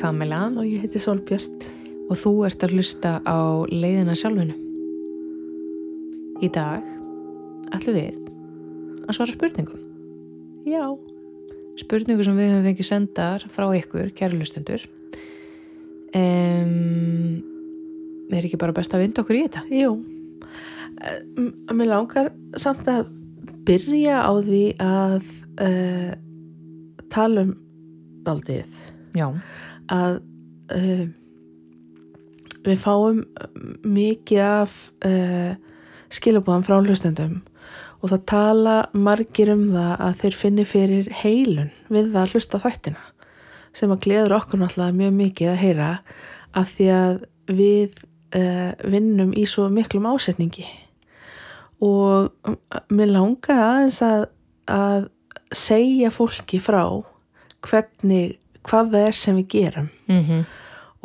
Kamila og ég heiti Solbjört. og þú ert að hlusta á leiðina sjálfinu. Í dag ætlum við að svara spurningum. Já, Spurningu sem við höfum fengið sendar frá ykkur, kæru hlustendur. Um, er ekki bara best að vinda okkur í þetta? jú. Mér langar samt að byrja á því að uh, tala um daldið. Já. Að uh, við fáum mikið af uh, skilabóðan frá hlustendum og það tala margir um það að þeir finni fyrir heilun við að hlusta þættina sem að gleður okkur náttúrulega mjög mikið að heyra af því að við uh, vinnum í svo miklum ásetningi. Og mér langar aðeins að, að segja fólki frá hvernig, hvað það er sem við gerum. Mm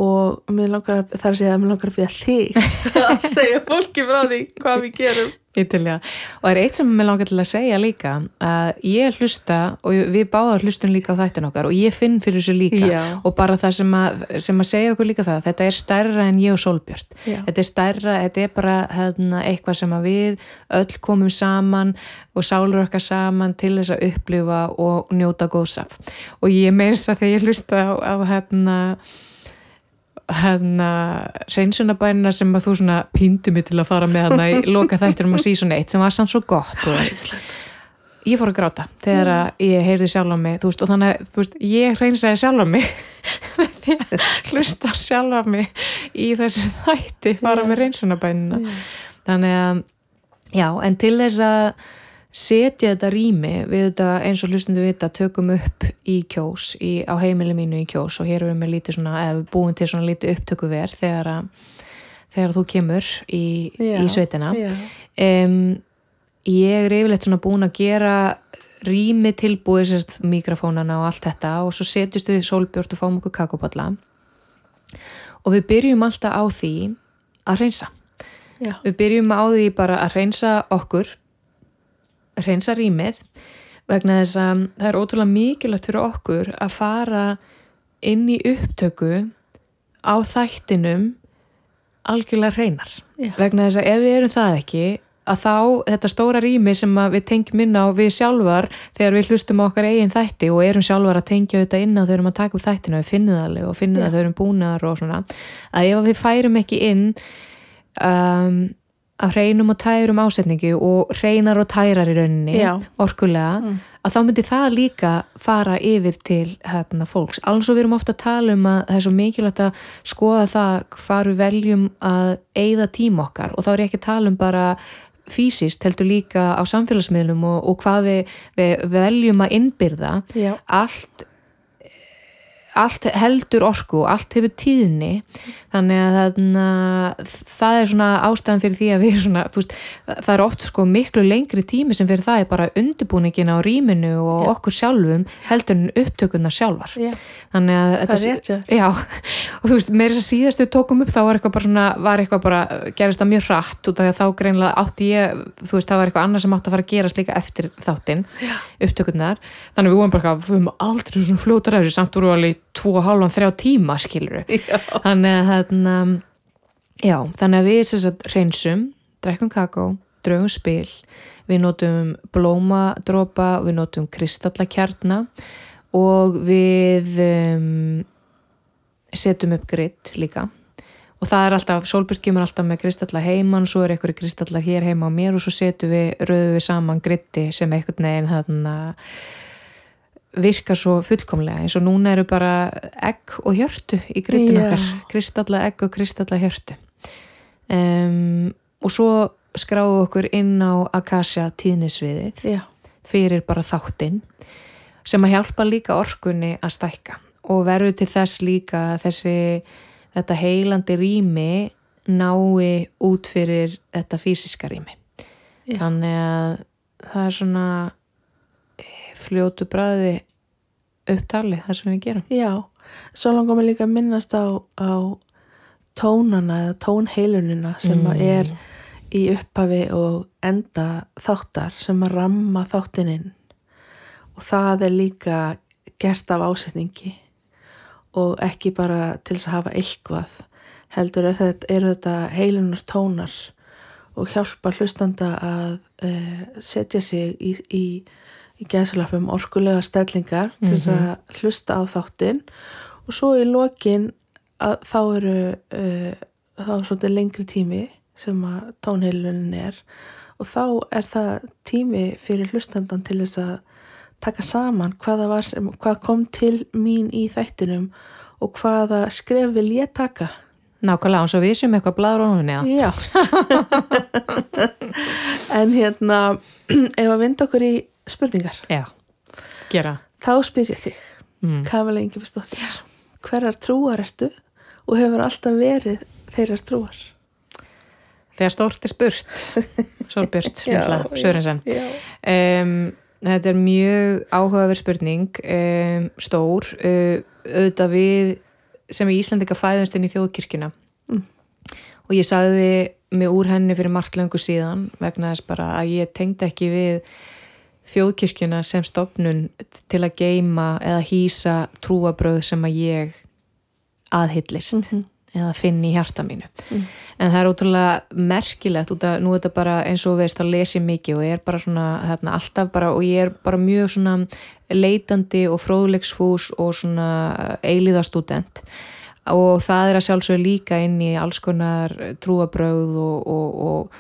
og mér langar að, það er að segja að mér langar að byrja þig að segja fólki frá því hvað við gerum Ítilega. Og er eitt sem mér langar til að segja líka að ég hlusta og við báðar hlustum líka á þættin okkar og ég finn fyrir þessu líka Já. og bara það sem að, sem að segja okkur líka það þetta er stærra en ég og Solbjörn Já. þetta er stærra, þetta er bara hérna, eitthvað sem við öll komum saman og sálur okkar saman til þess að upplifa og njóta góðsaf og ég meins að þegar ég hlusta á, á hérna hérna reynsunabænina sem að þú svona píndu mig til að fara með hérna í loka þættinum á season 1 sem var samt svo gott ég fór að gráta þegar að ég heyrði sjálf á mig veist, og þannig að veist, ég reynsaði sjálf á mig. Með því að hlusta sjálf á mig í þessi þætti fara Já. með reynsunabænina þannig að já, en til þess að setja þetta rými við þetta eins og hlustundu vita tökum upp í kjós í, á heimili mínu í kjós. Og hér erum við lítið svona eða búin til svona lítið upptökuver þegar að þegar þú kemur í, í sveitina. um, ég er yfirleitt svona búin að gera rými tilbúið sérst mikrofónana og allt þetta. Og svo setjumst við sólbjört og fáum okkur kakopalla og við byrjum alltaf á því að reynsa já, við byrjum á því bara að reynsa okkur reynsa rýmið vegna þess að það er ótrúlega mikilvægt fyrir okkur að fara inn í upptöku á þættinum algjörlega reynar Já. vegna þess að ef við erum það ekki að þá þetta stóra rými sem við tengjum inn á við sjálfar þegar við hlustum á okkar eigin þætti og erum sjálfar að tengja þetta inn á við erum að taka upp þættinu við alveg og þegar við erum búnaðar og svona að ef við færum ekki inn um, af hreinum og tærum ásetningi og hreinar og tærar í rauninni Já. orkulega Mm. að þá myndi það líka fara yfir til hérna, fólks. Alls og við erum ofta að tala um að það er svo mikilvægt að skoða það hvar við veljum að eigða tíma okkar og þá er ekki að tala um bara fysiskt heldur líka á samfélagsmiðlum og, og hvað við, við veljum að innbyrða já, allt allt heldur orku og allt hefur tíðni. Þannig að þarna, það er svona ástæðan fyrir því að við svona, veist, það er oft sko miklu lengri tími sem fyrir það er bara undirbúningin á rýminu og Já. okkur sjálfum heldur en upptökunar sjálfar. Já, þannig að það þetta er rétt, já. Já, og þú veist, með þess að síðast við tókum upp þá var eitthvað bara svona, var eitthvað bara gerist það mjög því að þá greinlega átti ég, þú veist, það var eitthvað annað sem átti að fara að gerast líka eftir þáttinn upptökurnar, þannig að við vorum bara við tvo og hálfan, þrjá tíma skilur Já, þannig að þarna já, þannig að við að reynsum drekkum kakó, draugum spil við notum blómadrópa við notum kristallakjarna og við um, setjum upp gritt líka. Og það er alltaf, Solbjörn kemur alltaf með kristalla heimann, svo er einhverju kristallar hér heima á mér og svo setjum við, rauðum við saman gritti sem einhvern veginn þarna virkar svo fullkomlega eins og núna eru bara egg og hjörtu í grittinu Já. okkar. Kristalla egg og kristalla hjörtu. Um, og svo skráðu okkur inn á Akasha tíðnisviðið já, fyrir bara þáttinn sem að hjálpa líka orkunni að stækka. Og verður til þess líka þessi þetta heilandi rými nái út fyrir þetta fysiska rými. Já. þannig að það er svona eh, fljótu bræði upptali það sem við gerum já. Svo langar mér líka að minnast á, á tónana eða tónheilunina sem Mm. er í upphafi og enda þáttar sem að ramma þáttininn og það er líka gert af ásetningi og ekki bara til þess að hafa eitthvað heldur er þetta, eru þetta heilunar tónar og hjálpa hlustanda að uh, setja sig í, í, í gæsalöfum orkulega stellingar til þess að hlusta á þáttinn. Og svo í lokin að þá eru uh, þá er svolítið lengri tími sem að tónheilunin er. Og þá er það tími fyrir hlustandan til þess að taka saman hvaða var sem, hvað kom til mín í þættinum og hvaða skref vil ég taka. Nákvæmlega, og við sem eitthvað bladur á hún. Já. En hérna ef að vinda okkur í spurningar Já, gera. þá spyr ég þig Mm. Kamila Ingefinnsdóttir hverjar trúar ertu og hefur alltaf verið þeirrar trúar Þegar stórt er spurt, Sólbjört, Lilla, Sörensen. Um, þetta er mjög áhugaverð spurning, um, stór, uh, auðvitað við sem í Íslandika fæðumst inn í þjóðkirkjuna. Mm. Og ég sagði mig úr henni fyrir margt löngu síðan vegna þess bara að ég tengdi ekki við þjóðkirkjuna sem stopnun til að geima eða hýsa trúabröð sem að ég aðhyllist Mhm. eða finn í hjarta mínu. Mm. En það er ótrúlega merkilegt út að nú er þetta bara eins og veist að lesi mikið og ég er bara svona hérna, alltaf bara og ég er bara mjög svona leitandi og fróðleiksfús og svona eiliðastúdent og það er að sjálfsögðu líka inn í alls konar trúabröð og, og, og,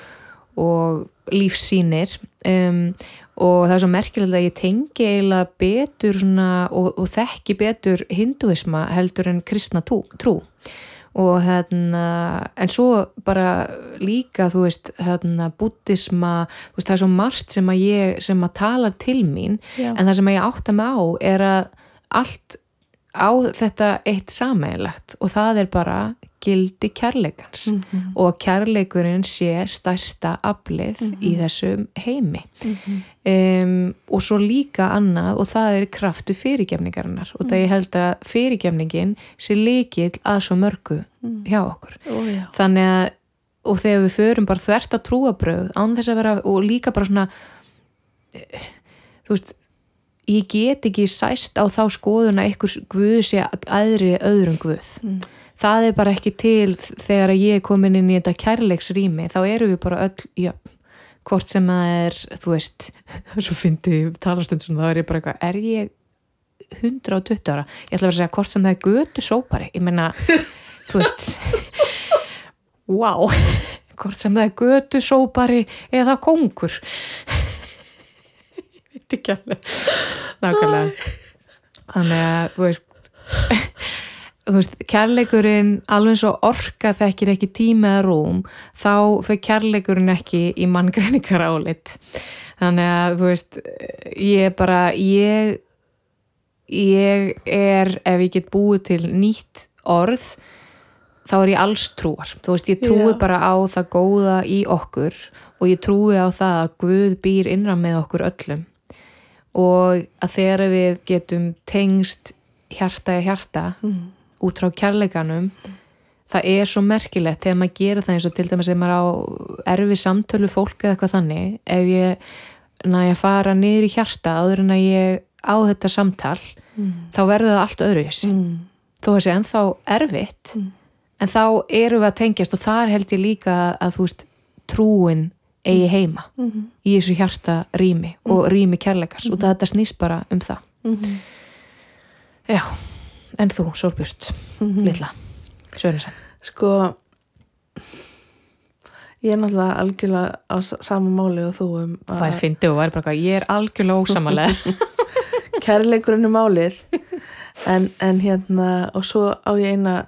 og lífsýnir um, og það er svo merkilegt að ég tengi eiginlega betur svona, og, og þekki betur hinduisma heldur en kristna trú, trú og hérna en svo bara líka þú veist hérna buddhisma veist það er svo margt sem að ég sem að tala til mín Já. en það sem að ég átta mig á er að allt á þetta eitt sammeilagt og það er bara gildi kærleikans. Mhm. og að kærleikurinn sé stærsta aflið í þessum heimi. Mhm. um, og svo líka annað og það er kraftu fyrirgefningarinnar. Og það ég held að fyrirgefningin sé líkill að svo mörgu hjá okkur. Ó, þannig að og þegar við förum bara þvert að trúabröð án þess að vera og líka bara svona þú veist ég get ekki sæst á þá skoðun að einhvers guð sé aðri öðrum guð. Mm. Það er bara ekki til þegar ég er komin inn í þetta kærleiksrými þá eru við bara öll jöfn. Hvort sem það er, þú veist svo fyndi talastund sem það er ég bara eitthvað, er ég 120 ára? Ég ætla að vera að segja hvort sem það er götu sópari. Ég meina, þú veist wow hvort sem það er götu sópari eða kongur ég veit ekki alveg. Nákvæmlega. Þannig að, þú veist þú veist, kærleikurinn alveg svo orka þekkir ekki tíma eða rúm, þá fyrir kærleikurinn ekki í manngreiningar álit þannig að, þú veist ég er bara, ég ég er ef ég get búið til nýtt orð þá er ég alls trúar þú veist, ég trúi Já. bara á það góða í okkur og ég trúi á það að Guð býr innra með okkur öllum og að þegar við getum tengst hjarta í hjarta Mm. Út frá kærleikanum það er svo merkilegt þegar maður gerir það eins og til dæmis ef maður á erfi samtölu fólk eða eitthvað þannig ef ég næ að fara niður í hjarta áður en að ég á þetta samtal Mm. þá verður það allt öðruvísi Mm. þó að sé ennþá erfitt Mm. en þá erum við að tengjast og þar held ég líka að þú veist trúin eigi heima Mhm. í þessu hjarta rými og rými kærleikars og þetta snýst bara um það Mhm. já, en þú, Sólbjörn Mhm. litla, Sörensen. Sko ég er náttúrulega algjörlega á sama máli og þú um það er fyndið og væri bara eitthvað, ég er algjörlega ósamalega kærleikurinn er málið. En, en hérna og svo á ég eina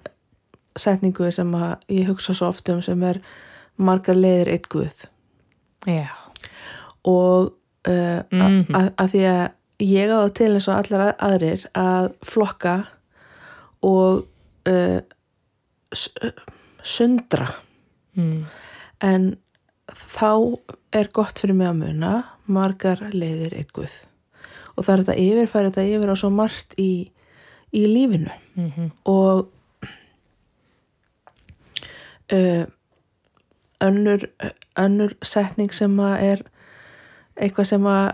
setningu sem að ég hugsa svo oft um sem er margar leiðir eitt guð. Já, og uh, Mhm. að, að því að ég á það til eins og allar að- aðrir að flokka og uh, sundra. Mm. en þá er gott fyrir mig að muna margar leiðir eitt guð. Og það er þetta yfirfæri þetta yfir á svo margt í, í lífinu. Mm og uh, önnur önnur setning sem að er eitthvað sem að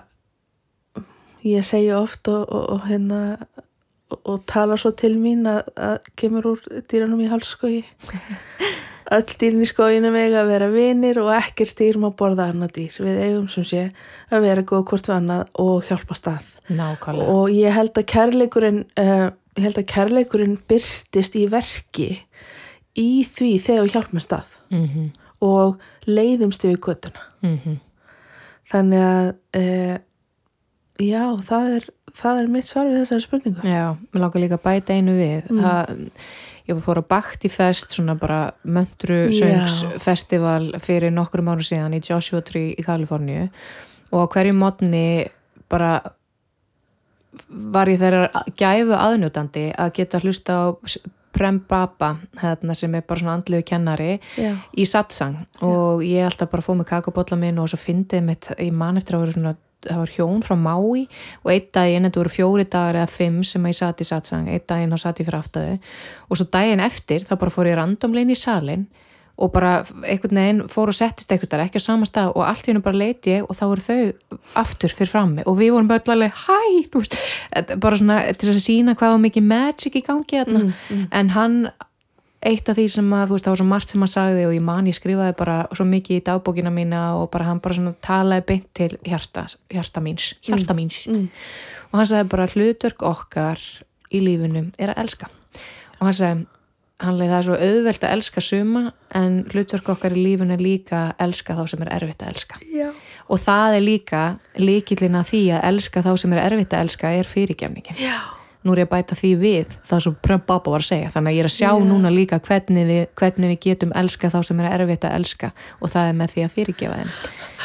ég segi oft og, og, og hérna og tala svo til mín að, að kemur úr dýranum í halsskói öll dýrin í skóinu vega að vera vinir og ekkert dýr má borða annað dýr. Við eigum sem sé að vera góð hvort við annað og hjálpa stað. Nákvæmlega. Og ég held að kærleikurinn uh, ég held að kærleikurinn byrtist í verki í því þegar við hjálpum stað. Mm og leiðumst við göttuna -hmm. þannig að uh, já, það er það er mitt svar við þessari spurningu. Já, mér langar líka að bæta einu við. Mm. það, ég fór að bakti fest svona bara möntru Já. söngsfestival fyrir nokkrum árum síðan í Joshua Tree í Kaliforníu. Og á hverju mótni bara var ég þeirra gæfu aðnjótandi að geta hlusta á Prem Baba hérna, sem er bara svona andlegu kennari já, í satsang. Og ég alltaf bara fóð með kakabólla minn og svo fyndið mitt, ég man eftir að vera svona það var hjón frá Mái og einn daginn, þetta voru fjóri dagar eða fimm sem ég satt í satsang, einn daginn þá satt ég fyrir aftöðu og svo daginn eftir þá bara fór ég randomlegin í salin og bara einhvern veginn fór og settist einhvern þar ekki á sama stað og allt í hennu bara leiti ég og þá voru þau aftur fyrir frammi og við vorum bara alveg hæ, bara svona til að sína hvað var mikið magic í gangi Mm, mm. en hann eitt af því sem að þú veist það var svo margt sem hann sagði og ég man ég skrifaði bara svo mikið í dagbókina mína og bara hann bara svona talaði beint til hjarta, hjarta míns hjarta míns. Mm. og hann sagði bara hlutverk okkar í lífinu er að elska. Og hann sagði hann leið það er svo auðvelt að elska suma en hlutverk okkar í lífinu er líka að elska þá sem er erfitt að elska. Já, og það er líka líkillin að því að elska þá sem er erfitt að elska er fyrirgefningin. Já, nú er ég að bæta því við það sem Prem Baba var að segja. Þannig að ég er að sjá Já. núna líka hvernig við, hvernig við getum elska þá sem er erfitt að elska. Og það er með því að fyrirgefa þeim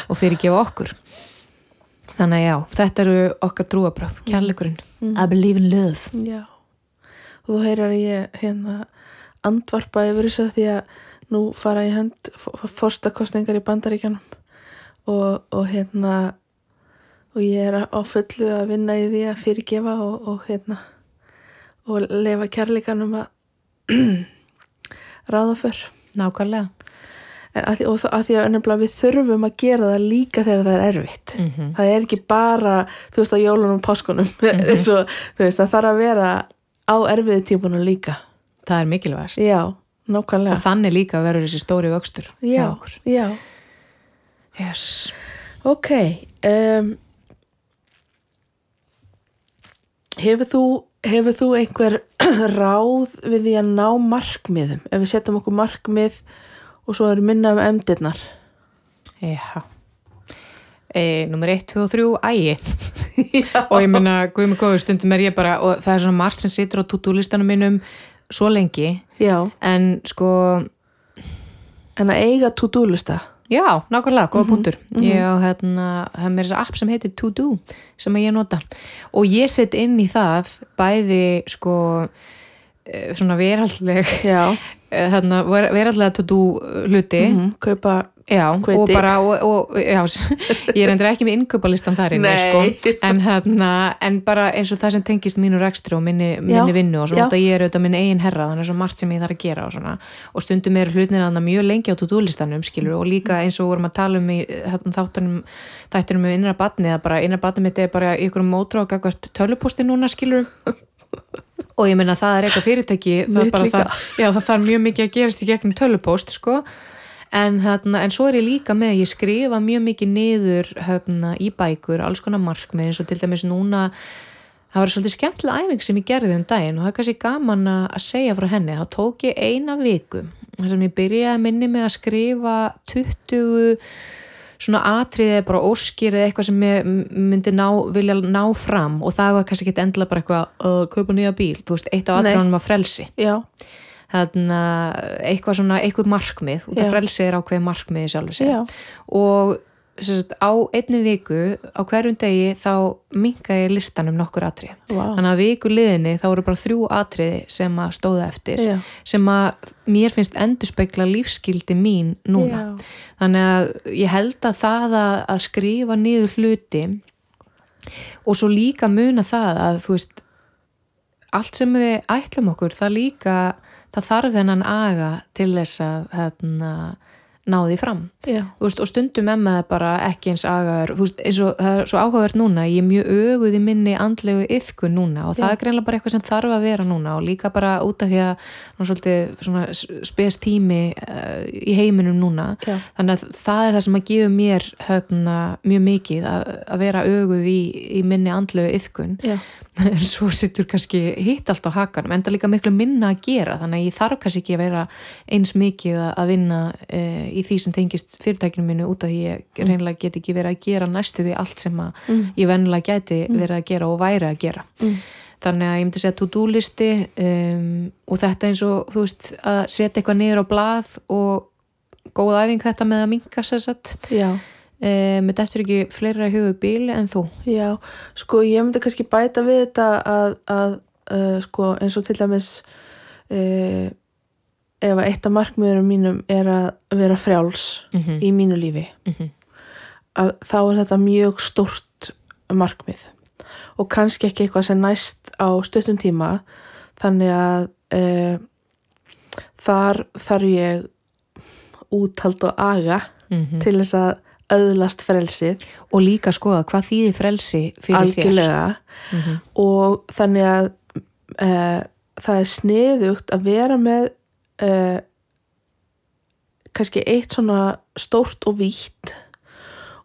og fyrirgefa okkur. Þannig að já, þetta eru okkar trúabröð, kærleikurinn. Mm. I believe in love. Já. Og þú heyrir að ég hérna andvarpa yfir þessu því að nú fara í hönd forstakostningar í bandaríkjanum og, og hérna og ég er á fullu að vinna í því að fyrirgefa og, og hérna og leifa kærleikanum að ráða fyrr nákvæmlega. Að því, og að því að nefnilega við þurfum að gera það líka þegar það er erfitt. Mm -hmm. það er ekki bara, þú veist, á jólunum og páskunum, eins og, þú veist, það þarf að vera á erfiðu tímunum líka. Það er mikilvægast. Já, og nákvæmlega þannig líka verður þessi stóri vöxtur já, já, yes. ok um, hefur þú hefur þú einhver ráð við því að ná markmiðum? Ef við setjum okkur markmið og svo erum minna um emdirnar já e, nummer 1, 2 og 3, ægi. Og ég meina, guð mig góður stundum er ég bara og það er svona margt sem situr á to-do-listanum mínum svo lengi. Já, en sko, en að eiga to-do lista já, nákvæmlega góða Mhm, punktur, ég á hérna hef mér þess app sem heitir To-Do sem að ég nota. Og ég set inn í það bæði sko eh, svona veraldleg hérna, veraldlega To-Do hluti. Mm kaupa Já, Hveiti. og bara, og, og, já, ég er endur ekki með innkaupalistan þar Nei. sko, en hérna, en bara eins og það sem tengist mínu rekstri og minni, minni vinnu og svona, að ég er auðvitað minn eigin herra, þannig er svo margt sem ég þarf að gera og svona, og stundum er hlutin að mjög lengi á to-do-listanum, skilur, og líka eins og vorum að tala um í hérna, þáttunum, þættunum með innra batni, að bara innra batni mitt er bara ykkur mótra og gagvart tölvuposti núna, skilur, og ég meina það er eitthvað fyrirtæki það, það, já, það þarf mjög mikið að gerast í gegnum tölvupost sko. En, hérna, en svo er ég líka með ég skrifa mjög mikið niður hérna, í bækur, alls konar markmið eins og til dæmis núna það var svolítið skemmtilega æfing sem ég gerði um daginn og það er kannski gaman að að segja frá henni. Þá tók ég eina viku þar sem ég byrjaði minni með að skrifa 20 svona atriði bara óskir eða eitthvað sem ég myndi ná, vilja ná fram og það var kannski ekki endilega bara eitthvað að kaupa nýja bíl, þú veist, eitt af atriðanum var frelsi. Já, þannig að eitthvað svona, eitthvað markmið út af frelsi er ákveð markmið í sjálfu sig og sagt, á einni viku á hverjum degi þá minka ég listan um nokkur atrið Vá. þannig að viku liðinni þá eru bara þrjú atriði sem að stóða eftir já, sem að mér finnst endurspegla lífskildi mín núna. Já, þannig að ég held að það að, að skrifa niður hluti og svo líka muna það að þú veist allt sem við ætlum okkur það líka það þarf hennan aga til þess að hérna, náði fram. Já, Þú veist, og stundum emma það bara ekki eins agaður. Eins og það er svo áhugavert núna ég er mjög öguð í minni andlegu yðku núna og það Já. er greinlega bara eitthvað sem þarf að vera núna og líka bara út af því að ná, spes tími uh, í heiminum núna. Já, þannig að það er það sem að gefa mér hérna, mjög mikið að, að vera öguð í, í minni andlegu yðkun já, en svo sittur kannski hitt allt á hakanum en það er líka miklu minna að gera þannig að ég þarf kannski ekki að vera eins mikið að- vinna e, í því sem tengist fyrirtækinu mínu út af því ég reynilega get ekki verið að gera næstu því allt sem að Mm. ég vennilega gæti verið að gera og væri að gera. Mm. þannig að ég myndi segja to-do listi um, og þetta eins og þú veist að setja eitthvað niður á blað og góð æfing þetta með að minka sér satt já, um, þetta eftir ekki fleira í hugu bíli en þú já sko ég myndi kannski bæta við þetta að, að uh, sko eins og til dæmis uh, ef að eitt af markmiðurum mínum er að vera frjáls mm -hmm. í mínu lífi að þá er þetta mjög stórt markmið og kannski ekki eitthvað sem næst á stuttum tíma þannig að uh, þar þarf ég úthald og aga Mhm. til þess að öðlast frelsið. Og líka skoða hvað þýðir frelsi fyrir algjörlega þér? Mm -hmm. og þannig að uh, það er sniðugt að vera með uh, kannski eitt svona stórt og vítt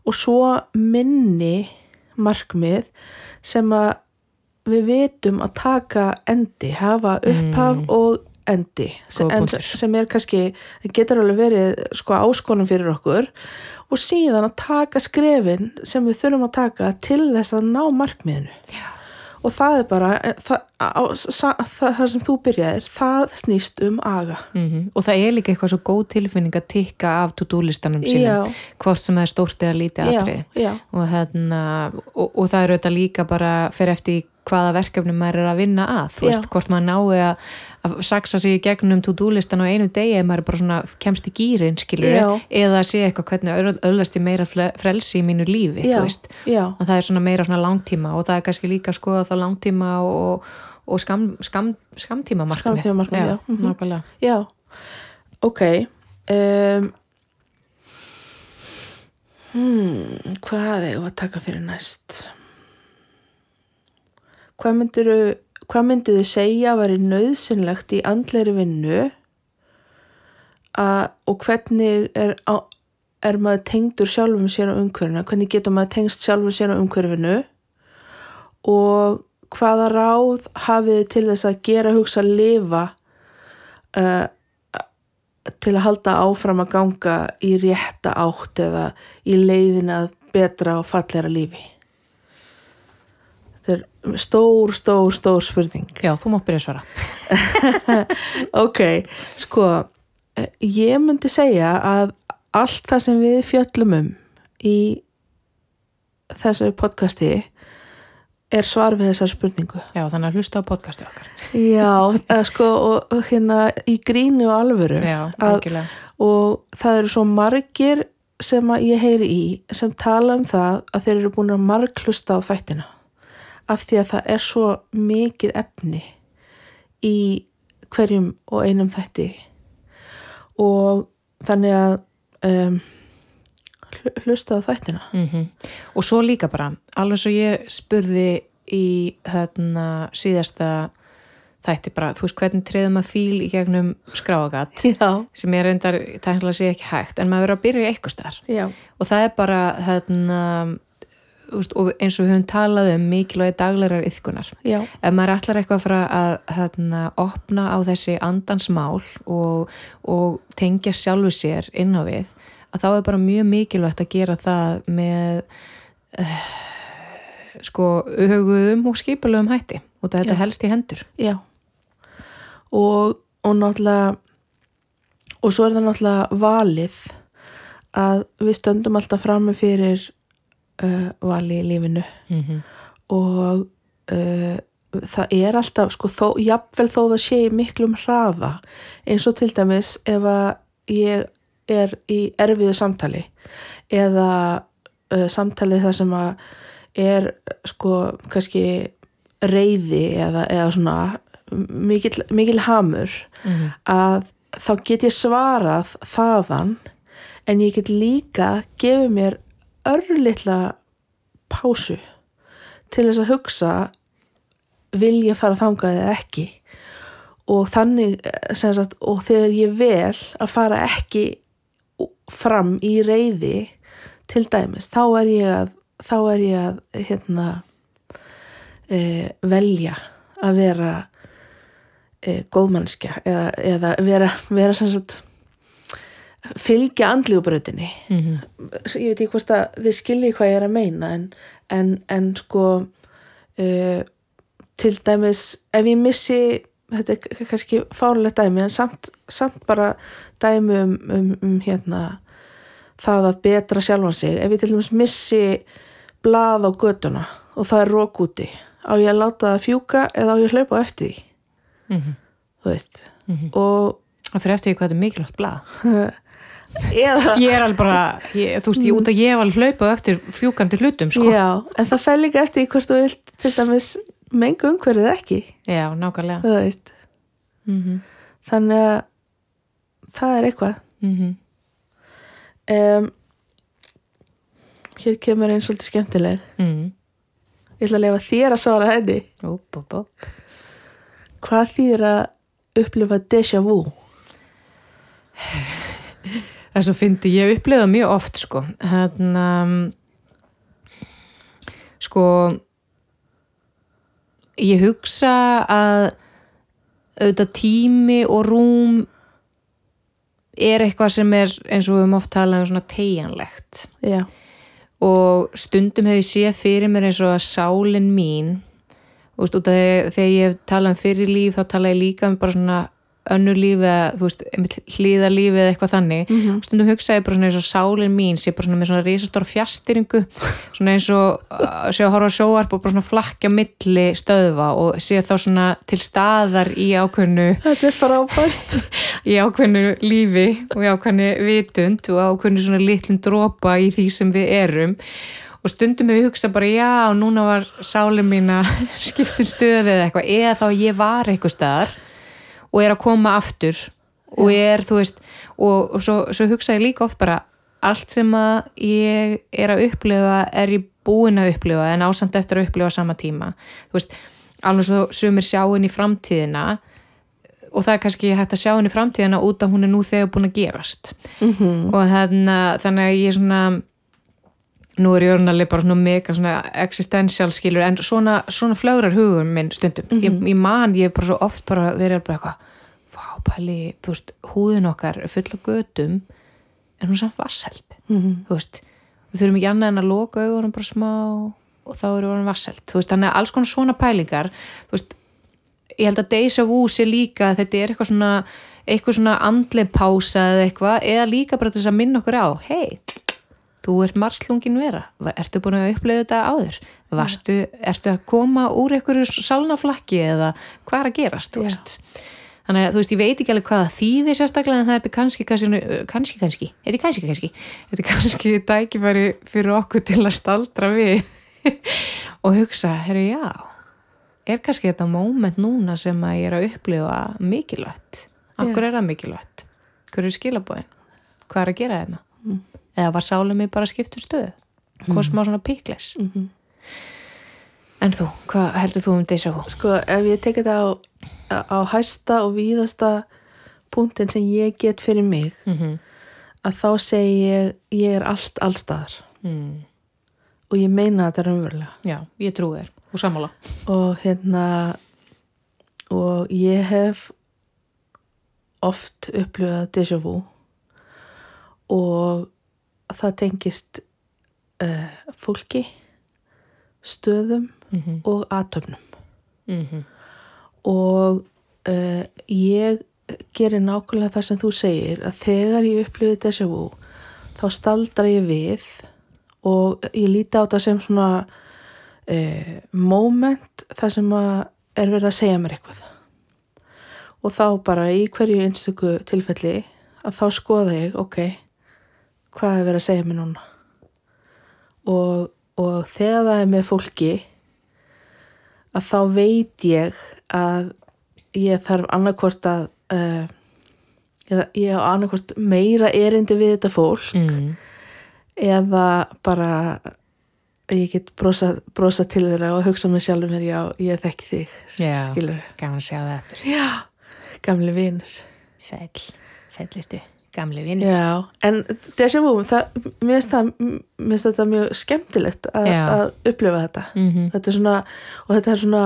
og svo minni markmið sem að við vitum að taka endi, hafa upphaf Mm. og endi. En, sem er kannski, það getur alveg verið sko áskonum fyrir okkur og síðan að taka skrefin sem við þurfum að taka til þess að ná markmiðinu. Já. og það er bara það, á, það, það sem þú byrjaðir það snýst um aga. Mhm. og það er líka eitthvað svo góð tilfinning að tikka af to-do listanum sínum hvort sem það er stórt eða lítið já, og, hérna, og, og það er auðvitað líka bara fyrir eftir hvaða verkefni maður er að vinna að. Veist, hvort maður nái að, að saksa sig í gegnum to-do listan á einu degi ef maður bara svona kemst í gýrin Já. eða sé eitthvað hvernig öllast ég meira frelsi í mínu lífi já, já, að það er svona meira svona langtíma og það er kannski líka að skoða það langtíma og, og skam, skam, skamtíma markmið Skammtímamarkmið, já. Mhm. nákvæmlega já ok um, hmm, hvað er að taka fyrir næst hvað myndiru hvað myndir þið segja að veri nöðsynlegt í andleiri vinnu? Að, og hvernig er, á, er maður tengdur sjálfum sér á umhverfinu? Hvernig getur maður tengst sjálfum sér á umhverfinu? Og hvaða ráð hafið til þess að gera hugsa lifa uh, til að halda áfram að ganga í rétta átt eða í leiðina að betra og fallera lífi þetta er stór, stór, stór spurning. Já, þú mátt byrja að svara. Ok, sko eh, ég myndi segja að allt það sem við fjöllum um í þessu podcasti er svar við þessar spurningu. Já, þannig að hlusta á podcasti okkar. Já, eða sko og, hérna í grínu og alvöru Já, að, og það eru svo margir sem að ég heyri í sem tala um það að þeir eru búin að marglusta á þættina af því að það er svo mikið efni í hverjum og einum þætti. Og þannig að um, hl- hlusta á þættina. Mm Og svo líka bara, alveg svo ég spurði í hérna, síðasta þætti bara, þú veist hvernig treðum að fíl í gegnum skráagat sem ég reyndar, tæknilega sé ekki hægt en maður verður að byrja í eitthvað starf og það er bara hérna, og eins og við höfum talað um mikilvægi daglegar yðkunar já, ef maður ætlar eitthvað að fara að hérna, opna á þessi andansmál og, og tengja sjálfu sér inn á við að þá er bara mjög mikilvægt að gera það með uh, sko huguðum og skipulegum hætti og þetta Já. helst í hendur. Já. Og, og náttúrulega og svo er það náttúrulega valið að við stöndum alltaf frammi fyrir uh, vali í lífinu mm -hmm. og uh, það er alltaf sko, þó, jafnvel þó það sé miklum hraða eins og til dæmis ef að ég er í erfiðu samtali eða uh, samtali þar sem að er sko kannski reyði eða, eða svona mikil, mikil hamur að þá get ég svarað þaðan en ég get líka gefið mér örlitla pásu til þess að hugsa vil ég fara þangað eða ekki? Og þannig eh, sagt, og þegar ég vel að fara ekki fram í reyði til dæmis, þá er ég að er ég að hérna e, velja að vera e, góðmannskja eða, eða vera, vera sem sagt fylgja andlíubröðinni mm -hmm. ég veit ekki hvort að þið skilji hvað ég er að meina en, en, en sko uh, til dæmis ef ég missi þetta er kannski fárlegt dæmi en samt, samt bara dæmi um, um, um hérna það að betra sjálfan sig ef ég til dæmis missi blað á göduna og það er rók úti á ég að láta það fjúka eða á ég að hlaupa eftir því Mm -hmm. þú veist Mm -hmm. og Það fyrir eftir því hvað er mikilvægt blað eða Ég er alveg bara, ég, þú veist, ég út að ég alveg hlaupað eftir fjúkandi hlutum sko. já, en það fer líka eftir hvort þú vilt til dæmis mengu umhverfið ekki. Já, nákvæmlega. Mm -hmm. þannig að það er eitthvað. Mm um, hér kemur einn svolítið skemmtileg. -hmm. ég ætla að lefa þér að svara henni. Úp, úp, úp. hvað þýr að upplifa déjà vu Það svo fyndi ég upplifað mjög oft sko. Hérna sko ég hugsa að auðvitað tími og rúm er eitthvað sem er eins og við höfum oft talað um svona tegjanlegt já, og stundum hef ég séð fyrir mér eins og að sálin mín þú veist, þegar ég hef talað um fyrir líf þá tala ég líka um bara svona önnur líf eða þú veist, hlýða lífi eða eitthvað þannig. Mhm. stundum hugsa ég bara svona eins og sálin mín sé bara svona með svona risastóra fjastýringu svona eins og uh, sé að horfa sjóarp og bara svona flakkja milli stöðva og sé þá svona til staðar í ákveðnu þetta er frábært. í ákveðnu lífi og í ákveðnu vitund og ákveðnu svona litlum dropa í því sem við erum. Og stundum hefur hugsað bara já, núna var sálin mín að skipta um stöðu eða eitthvað eða þá ég var eitthvað staðar og er að koma aftur og er, þú veist og, og svo, svo hugsa ég líka oft bara allt sem að ég er að upplifa er ég búin að upplifa en ásamt eftir að upplifa sama tíma. Þú veist, alveg svo sumir sjá inn í framtíðina og það er kannski hægt að sjá henni framtíðina út að hún er nú þegar búin að gerast. Mm og þarna, þannig að ég er svona nú er ég orðinlega bara svona mega svona existential skilur en svona, svona flögrar hugum minn stundum. Ég, ég man, ég hef bara svo oft bara verið bara eitthvað vá, pæli, húðin okkar er full af götum en hún er samt vasseld -hmm. þú veist, við þurfum ekki annað en að loka augunum bara smá og þá eru orðin vasseld, þú veist, þannig að alls konar svona pælingar, þú veist ég held að Deja Vu sé líka að þetta er eitthvað svona, eitthvað svona andleg pása eða eitthvað, eða líka bara þess að minna okkur á, hei þú ert marslungin vera, ertu búin að upplega þetta áður, varstu ertu að koma úr einhverju sálnaflakki eða hvað er að gerast, þú veist? Þannig að þú veist, ég veit ekki alveg hvað þýðir sérstaklega en það er kannski, kannski, kannski, kannski þetta er kannski, kannski, þetta er kannski dækifæri fyrir okkur til að staldra við og hugsa, herru, já er kannski þetta moment núna sem að ég er að upplifa mikilvægt? Af hverju er það mikilvægt? Hverju er skilabóðin, hvað er að gera þetta Mm. Eða var sálum mig bara skipt um stöðu hvað smá svona píkles Mhm. en þú, hvað heldur þú um Vu? sko ef ég tek þetta á, á hæsta og víðasta punktin sem ég get fyrir mig Mm -hmm. að þá segi ég ég er allt allstaðar mm. og ég meina þetta raunverulega já, ég trúi þér og sammála og hérna og ég hef oft upplifað déjà vu og það tengist uh, fólki stöðum mm -hmm. og atöfnum Mm -hmm. og uh, ég gerir nákvæmlega það sem þú segir að þegar ég upplifið déjà vu þá staldra ég við og ég líti á þetta sem svona uh, moment þar sem er verið að segja mér eitthvað og þá bara í hverju einstöku tilfelli að þá skoða ég ok, hvað er verið að segja mér núna og, og þegar það er með fólki að þá veit ég að ég þarf annarkvort að uh, eða ég á annarkvort meira erindi við þetta fólk mm. eða bara ég get brosa, brosa til þeirra og hugsa mig sjálfur mér, já, ég þekki þig Já. skilur gaman að sjá það eftir já, gamli vinur sæl, sælistu, gamli vinnur já, en déjà vu mér finnst þetta mjög skemmtilegt Já. að upplifa þetta. Mm þetta er svona, og þetta er svona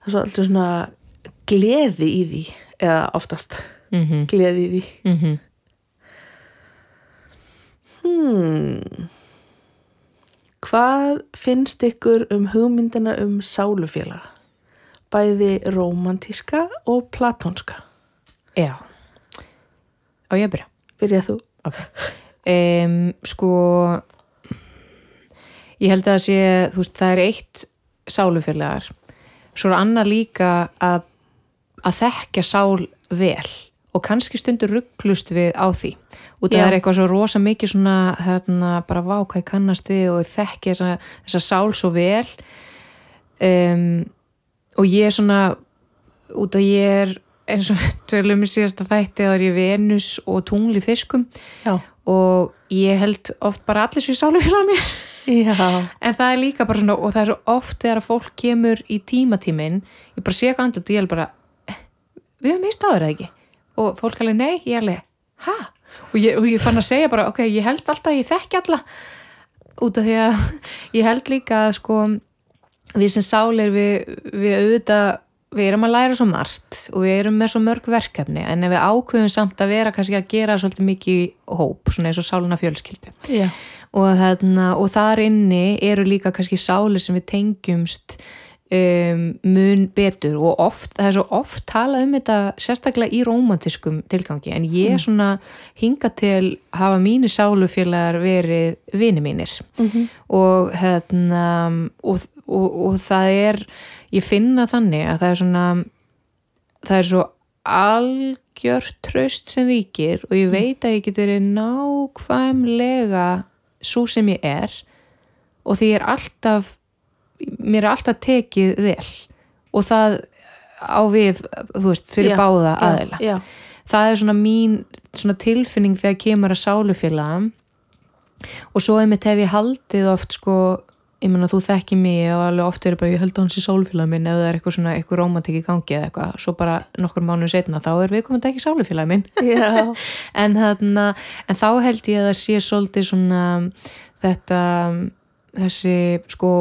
það er svolítið svona gleði í því, eða oftast -hmm. gleði í því. Mm hmm. hvað finnst ykkur um hugmyndina um sálufélag? Bæði rómantíska og platónska. Já og ég að byrja? Byrjað þú. Um, sko ég held að það sé þú veist, það er eitt sálufélagar. Svo er annað líka að, að þekkja sál vel og kannski stundur rugglust við á því. Út af Já. það er eitthvað svo rosa mikið svona hérna, bara vá hvað kannast við og þekki þessa, þessa sál svo vel. Um, og ég er svona út af ég er eins og tölum í síðasta þætti þá er ég Venus og tungli fiskum. Já, og ég held oft bara allir svo í sálufélag mér. Já, en það er líka bara svona og það er svo oft þegar fólk kemur í tímatímin ég bara sé ekki andlut og ég er bara "Eh, við höfum meist áður eða ekki? Og fólk alveg nei, ég alveg ha? Og og ég fann að segja bara ok, ég held alltaf ég þekki alla. Út af því að ég held líka að sko við sem sálir við, við auðvitað við erum að læra svo margt og við erum með svo mörg verkefni en ef við ákveðum samt að vera kannski að gera svolítið mikið hóp, svona eins og sáluna fjölskyldu. Já, og, þarna, og þar inni eru líka kannski sálir sem við tengjumst um, mun betur og oft, það er svo oft talað um þetta sérstaklega í rómantiskum tilgangi en ég svona hinga til hafa mínu sálufélagar verið vini mínir. Og hérna og, og, og það er ég finna þannig að það er svona það er svo algjört tröst sem ríkir og ég veit að ég get verið nákvæmlega svo sem ég er og því ég er alltaf mér er alltaf tekið vel og það á við veist, fyrir Já, báða já, aðeila já, það er svona mín svona tilfinning þegar kemur að sálufélaga og svo einmitt hef ég haldið oft sko, ég meina þú þekki mig og alveg oft er bara ég held að hans í sálufélag minn eða það er eitthvað svona eitthvað rómantik í gangi eða eitthvað, svo bara nokkur mánuð setna þá er við komandi ekki sálufélag minn. En, þarna, en þá held ég að það sé svolítið svona þetta þessi sko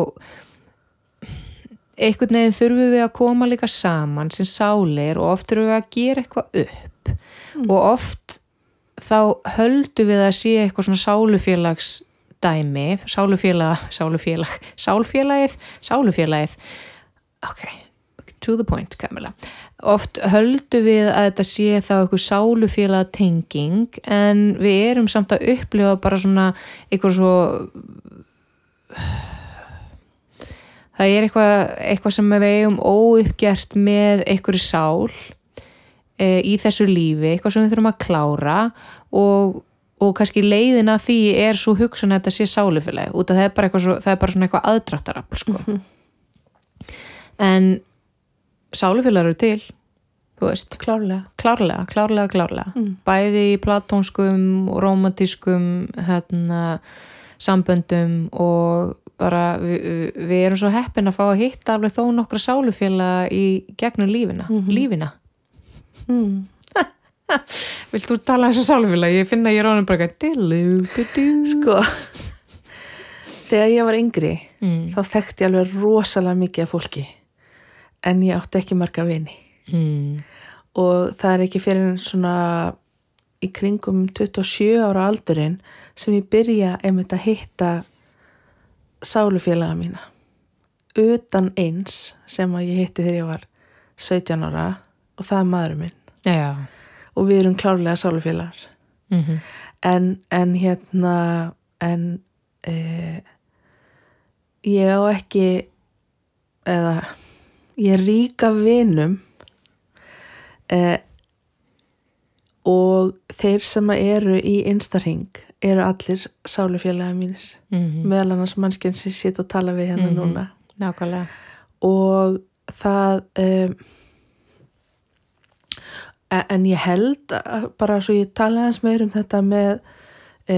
einhvern veginn þurfum við að koma líka saman sem sálir og oft þurfum við að gera eitthvað upp. Og oft þá höldum við að sé eitthvað svona sálufélags dæmi, sálufélag sálufélag, sálfélagið sálufélagið. Ok, to the point Kamila oft höldum við að þetta sé þá eitthvað sálufélag tenging en við erum samt að upplifa bara svona eitthvað svo það er eitthvað, eitthvað sem við eigum óuppgjert með einhverju sál e, í þessu lífi, eitthvað sem við þurfum að klára og, og kannski leiðin að því er svo hugsun að þetta sé sálufélagi, út af það er bara eitthvað svo, það er bara svona eitthvað aðdráttarafl sko. en sálufélagar eru til þú veist, klárlega klárlega, klárlega, klárlega Mm. bæði í platónskum og romantískum hérna, samböndum og bara við, við- við erum svo heppin að fá að hitta alveg þó nokkra sálufélaga í gegnum lífina, Mhm. lífina mm. Vilt þú tala þessu sálufélaga? Ég finna ég er ánum bara sko þegar ég var yngri mm. þá þekkti ég alveg rosalega mikið af fólki en ég átti ekki marga vini Mm. og það er ekki fyrir svona í kringum 27 ára aldurinn sem ég byrja einmitt að hitta sálufélaga mína utan eins sem að ég hitti þegar ég var 17 ára og það er maðurinn minn Já og við erum klárlega sálufélagar. Mm -hmm. en, en hérna en e, ég á ekki eða ég er rík af vinum e, og þeir sem eru í instarhing eru allir sálufélaga mínir. Meðal annars mannskjörn sem sitt og tala við hérna Mhm. núna. Nákvæmlega. Og það um, en, ég held að, bara svo ég tala aðeins meir um þetta með e,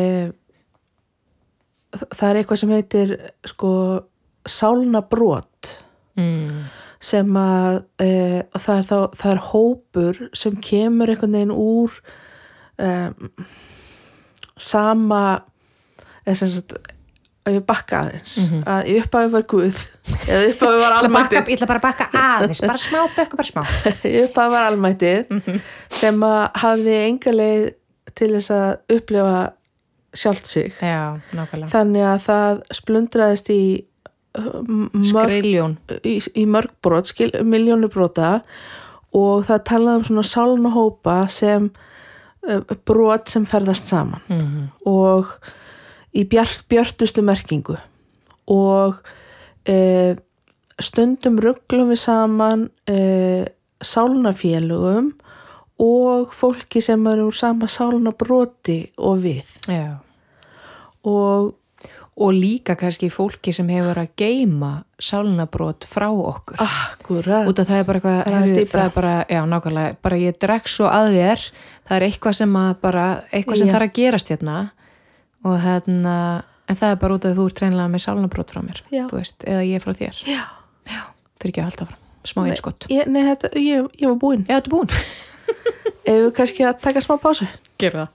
það er eitthvað sem heitir sko sálna brot mm. sem að e, það, er þá, það er hópur sem kemur einhvern veginn úr e, sama eða sem sagt að ég bakka aðeins. Mhm. að ég upphafi var Guð eða upphafi var almættið. ég ætla bara að bakka aðeins bara smá, bekku bara smá. Ég upphafi var almættið Mhm. sem að hafði enga leið til þess að upplifa sjálft sig. Já, þannig að það splundraðist í uh, mörg, í, í mörg brot skil, miljónu brota. Og það talaði um svona sálna hópa sem uh, brot sem ferðast saman. Mm. og í bjart, bjartustu merkingu. Og e, stundum rugglum við saman e, sálnafélugum og fólki sem eru úr sama sálnabroti og við. Og og líka kannski fólki sem hefur að geima sálnabrót frá okkur. Akkurat. Út af það er bara eitthvað Það er það er bara, já nákvæmlega, bara ég drekk svo að þér það er eitthvað sem að bara eitthvað sem þarf að gerast hérna og hérna en það er bara út af að þú ert treinlega með sálnabrót frá mér Já. þú veist, eða ég frá þér Já. þurfi ekki að halda fram, smá Nei. einskott ég, nei, þetta, ég, ég var búinn Já, þetta er búin ef við kannski að taka smá pásu Gerða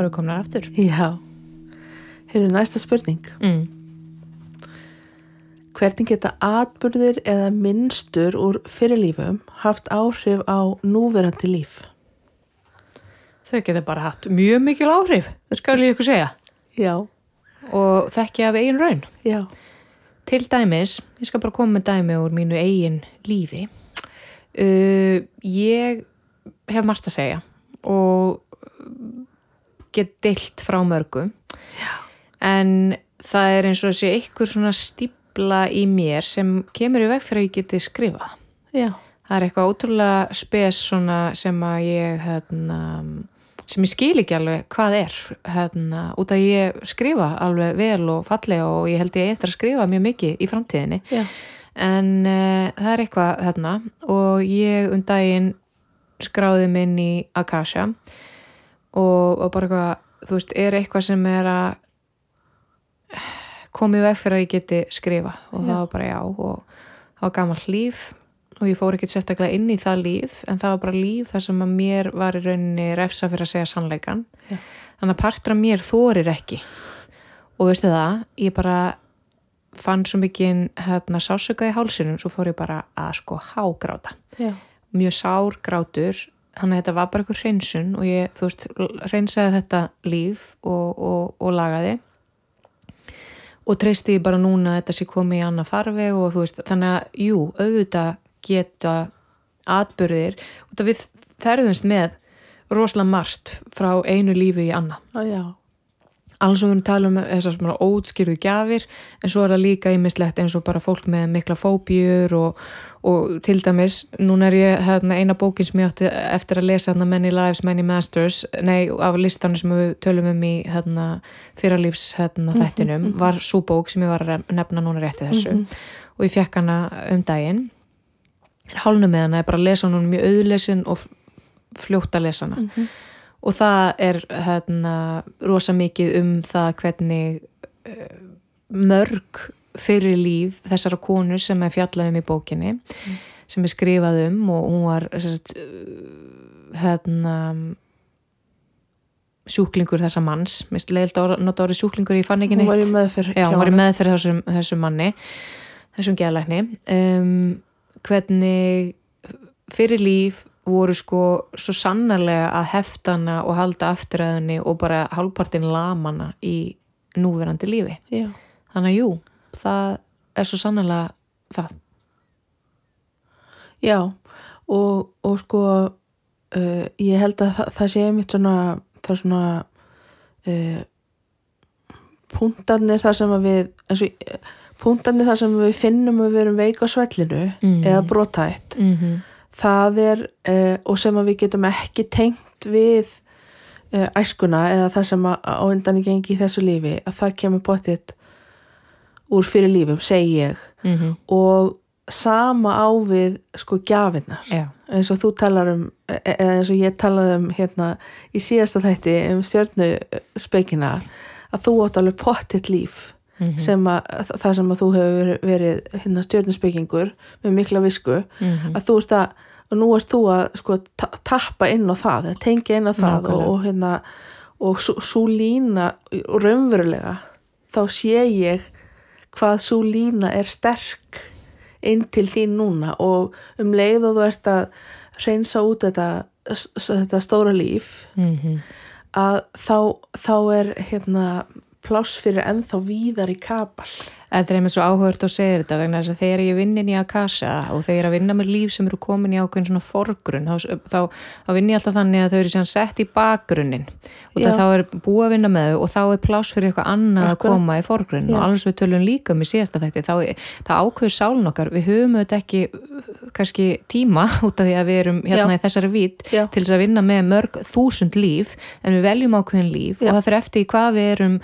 eru komnar aftur. Já. Heyrðu næsta spurning. Mm. Hvernig geta atburðir eða minnstur úr fyrirlífum haft áhrif á núverandi líf? Þau geta bara haft mjög mikil áhrif skal ég ykkur segja. Já, og þekki af eigin raun. Já, Til dæmis, ég skal bara koma með dæmi úr mínu eigin lífi. Uh, ég hef margt að segja og get deilt frá mörgu. Já. En það er eins og þessi einhver svona stípla í mér sem kemur í veg fyrir að ég geti skrifa. já, Það er eitthvað ótrúlega spes svona sem að ég, hérna, sem ég skil ekki alveg hvað er, hérna, út að ég skrifa alveg vel og fallega og ég held ég eitthvað að skrifa mjög mikið í framtíðinni. já, En uh, það er eitthvað hérna og ég um daginn skráði minn í Akasha og, og bara eitthvað, þú veist, er eitthvað sem er að komið veg fyrir að ég geti skrifa og Já. það var bara já og það var gammal líf. Og ég fór ekkert sérstaklega inn í það líf en það var bara líf þar sem að mér var í rauninni refsa fyrir að segja sannleikan Já. þannig að partur af mér þorir ekki. Og veistu það, ég bara fann svo mikið hérna, sásöka í hálsinum, svo fór ég bara að sko hágráta, já, mjög sár grátur þannig að þetta var bara einhver hreinsun og ég, þú veist, hreinsaði þetta líf og, og, og lagaði. Og treysti ég bara núna að þetta sé komið í annað farveg og þú veist, þannig að, jú, auðvitað geta atbyrðir og það við ferðumst með rosalega margt frá einu lífi í annað. Já, já, alls og við tala um þessar svona ótskýrðu gjafir en svo er það líka ímislegt eins og bara fólk með mikla fóbjur og, og til dæmis, núna er ég hérna, eina bókin sem ég átti eftir að lesa hérna, Many Lives, Many Masters nei, af listanum sem við tölum um í hérna, fyrralífs hérna, þættinum var svo bók sem ég var að nefna núna rétti þessu. Og ég fekk hana um daginn. Hálnum með hana er bara lesa hún mjög auðlesin og fljótt að lesa hana og það er hérna, rosa mikið um það hvernig uh, mörg fyrir líf þessara konu sem er fjallað um í bókinni sem er skrifað um og hún var sérst, hérna sjúklingur þessa manns. Mist leilt að nota orðið sjúklingur ég fann ekki hún neitt var í meðferð Já, hún var í meðferð þessum, þessum manni þessum geðlækni. Um, hvernig fyrir líf voru sko svo sannarlega að heftana og halda afturræðinni og bara hálfpartin lamana í núverandi lífi já, þannig að jú, það er svo sannarlega það Já, og, og sko uh, ég held að það, það sé einmitt svona það er svona uh, punktarnir þar sem við eins og punktarnir þar sem við finnum að við erum veik á svellinu Mhm. eða brotætt mm -hmm. Það er uh, og sem að við getum ekki tengt við uh, æskuna eða það sem á undan í gengi í þessu lífi að það kemur pottitt úr fyrir lífum, segi ég. Mhm. og sama á við sko gjafinnar Já, eins og þú talar um e- eða eins og ég talaði um hérna í síðasta þætti um stjörnuspekina að þú átt alveg pottitt líf Mhm. sem að það sem að þú hefur verið, hérna stjörnuspekingur með mikla visku Mhm. að þú ert að og nú ert þú að sko ta- tappa inn á það, tengja inn á það og, og hérna og svo lína og raunverulega þá sé ég hvað svo lína er sterk inn til þín núna og um leið og þú ert að reynsa út þetta, þetta stóra líf Mhm. að þá, þá er hérna pláss fyrir ennþá víðar í kapal Þetta er einmitt svo áhugert að segja þetta vegna þess að þegar ég vinn inn í Akasha og þegar ég er að vinna með líf sem eru komin í ákveðin svona forgrunn þá, þá, þá vinn ég alltaf þannig að þau eru síðan sett í bakgrunnin og þá er búið að vinna með þau og þá er pláss fyrir eitthvað annað að Akkurat. koma í forgrunn og alveg svo við tölum líka um í síðasta þætti þá, þá ákveður sálun okkar við höfum auðvitað ekki kannski tíma út af því að við erum hérna Já. í þessari vít Já. til þess að vinna með mörg þúsund líf en við veljum ákveðin líf Já. og það fyrir eftir hvað við erum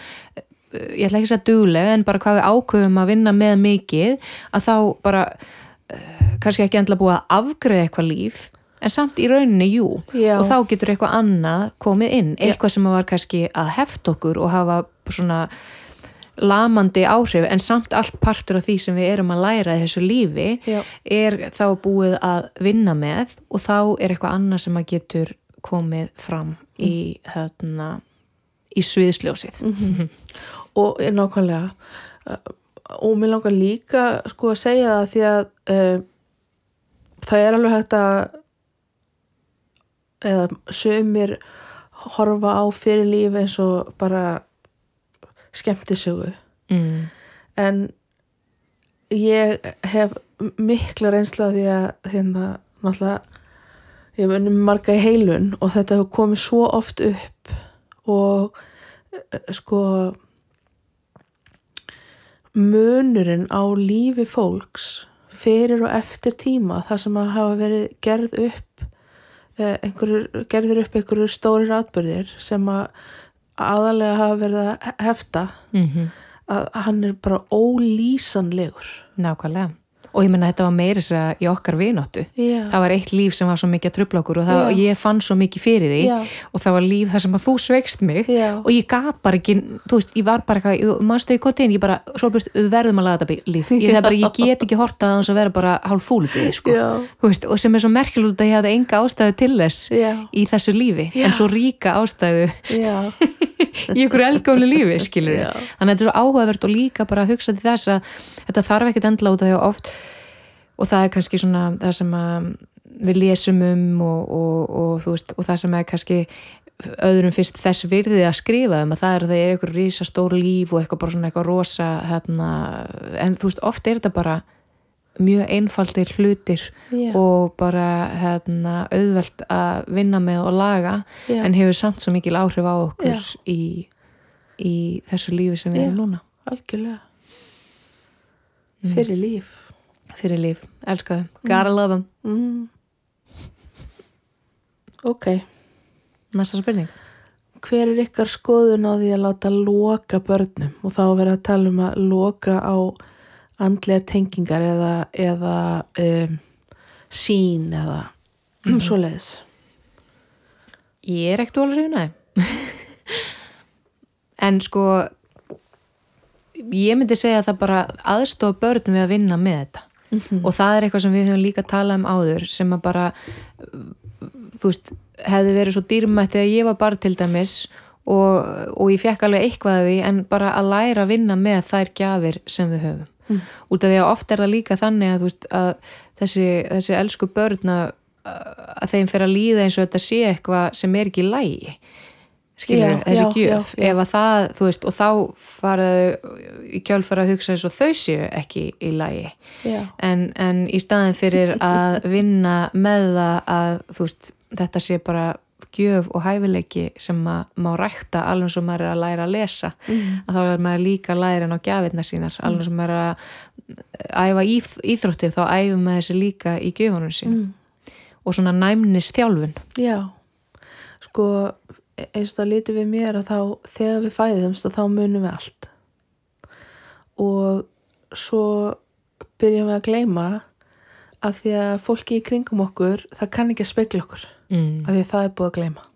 ég ætla ekki að segja dugleg en bara hvað við ákveðum að vinna með mikið að þá bara uh, kannski ekki endla búið að afgreða eitthvað líf en samt í rauninni jú Já. og þá getur eitthvað annað komið inn eitthvað sem var kannski að hefta okkur og hafa svona lamandi áhrif en samt allt partur af því sem við erum að læra í þessu lífi Já. er þá búið að vinna með og þá er eitthvað annað sem að getur komið fram í, hérna, í sviðsljósið Mhm. Og er nákvæmlega uh, og mér langar líka sko að segja það því að uh, það er alveg hægt að eða sömur horfa á fyrir lífi eins og bara skemmtisögu mm. en ég hef mikla reynsla því að hérna náttúrulega ég hef unnum marga í heilun og þetta hefur komið svo oft upp og eh, sko munurinn á lífi fólks fyrir og eftir tíma það sem að hafa verið gerð upp eh, einhverjur, gerður upp einhverjur stórir atbyrðir sem að aðalega hafa verið að hefta Mm að hann er bara ólýsanlegur Nákvæmlega. Og ég menna þetta var meira þess að í okkar vináttu. Já, Það var eitt líf sem var svo mikið að trubla okkur og það, Já. ég fann svo mikið fyrir því Já. og það var líf þar sem að þú sveikst mig og ég gat bara ekki, þú veist, ég var bara eitthvað, mannstu í kotin, ég bara, Sólbjörn, við verðum að laga þetta líf. Ég segi bara, ég get ekki horta að þess að vera bara hálf fúlutið, sko. Og sem er svo merkilegt út að ég hafði enga ástæðu til þess í þessu lífi, en svo ríka ástæðu í ykkur eldgóðlu lífi, skilur Já. þannig að þetta er svo áhugavert og líka bara að hugsa til þess að þetta þarf ekkert endla út af því að oft og það er kannski svona það sem við lesum um og, og, og, veist, og það sem er kannski öðrum fyrst þess virði að skrifa um að það er að það er eitthvað rísa stór líf og eitthvað bara svona eitthvað rosa hérna, en þú veist, oft er þetta bara mjög einfaldir hlutir Já. og bara hérna, auðvelt að vinna með og laga Já. en hefur samt svo mikil áhrif á okkur Já. í, í þessu lífi sem við erum núna. Algjörlega. Fyrir líf. Fyrir líf, elskaðu, gotta love them. Mm. ok. Næsta spurning. Hver er ykkar skoðun á því að láta loka börnum? Og þá vera að tala um að loka á andlegar tengingar eða, eða um, sín eða mm. svoleiðis. Ég er ekkert alveg reynaði en sko ég myndi segja að það bara aðstofa börn við að vinna með þetta. Og það er eitthvað sem við höfum líka talað um áður sem að bara þú veist, hefði verið svo dýrmætt þegar ég var bara til dæmis og, og ég fekk alveg eitthvað að því en bara að læra að vinna með þær gjafir sem við höfum mm. út af því að oft er það líka þannig að, veist, að þessi, þessi elsku börn að, þeim fyrir að líða eins og þetta sé eitthvað sem er ekki lægi skilur Já, þessi já, gjöf. já, ef að það, þú veist, og þá faraðu í kjölfara að hugsa eins og þau séu ekki í lagi. En, en í staðin fyrir að vinna með það að þú veist, þetta sé bara gjöf og hæfileiki sem að má rækta alveg sem maður er að læra að lesa. Mm. að þá er maður líka að læra inn á gjafirna sínar alveg sem maður er að æfa íþ, íþróttir þá æfum maður þessi líka í gjöfunum sín Mm. og svona næmnis þjálfun já. Sko eins og það lítið við mér að þá þegar við fæðumst þá munum við allt. Og svo byrjum við að gleyma af því að fólki í kringum okkur það kann ekki að spekla okkur mm. af því að það er búið að gleyma.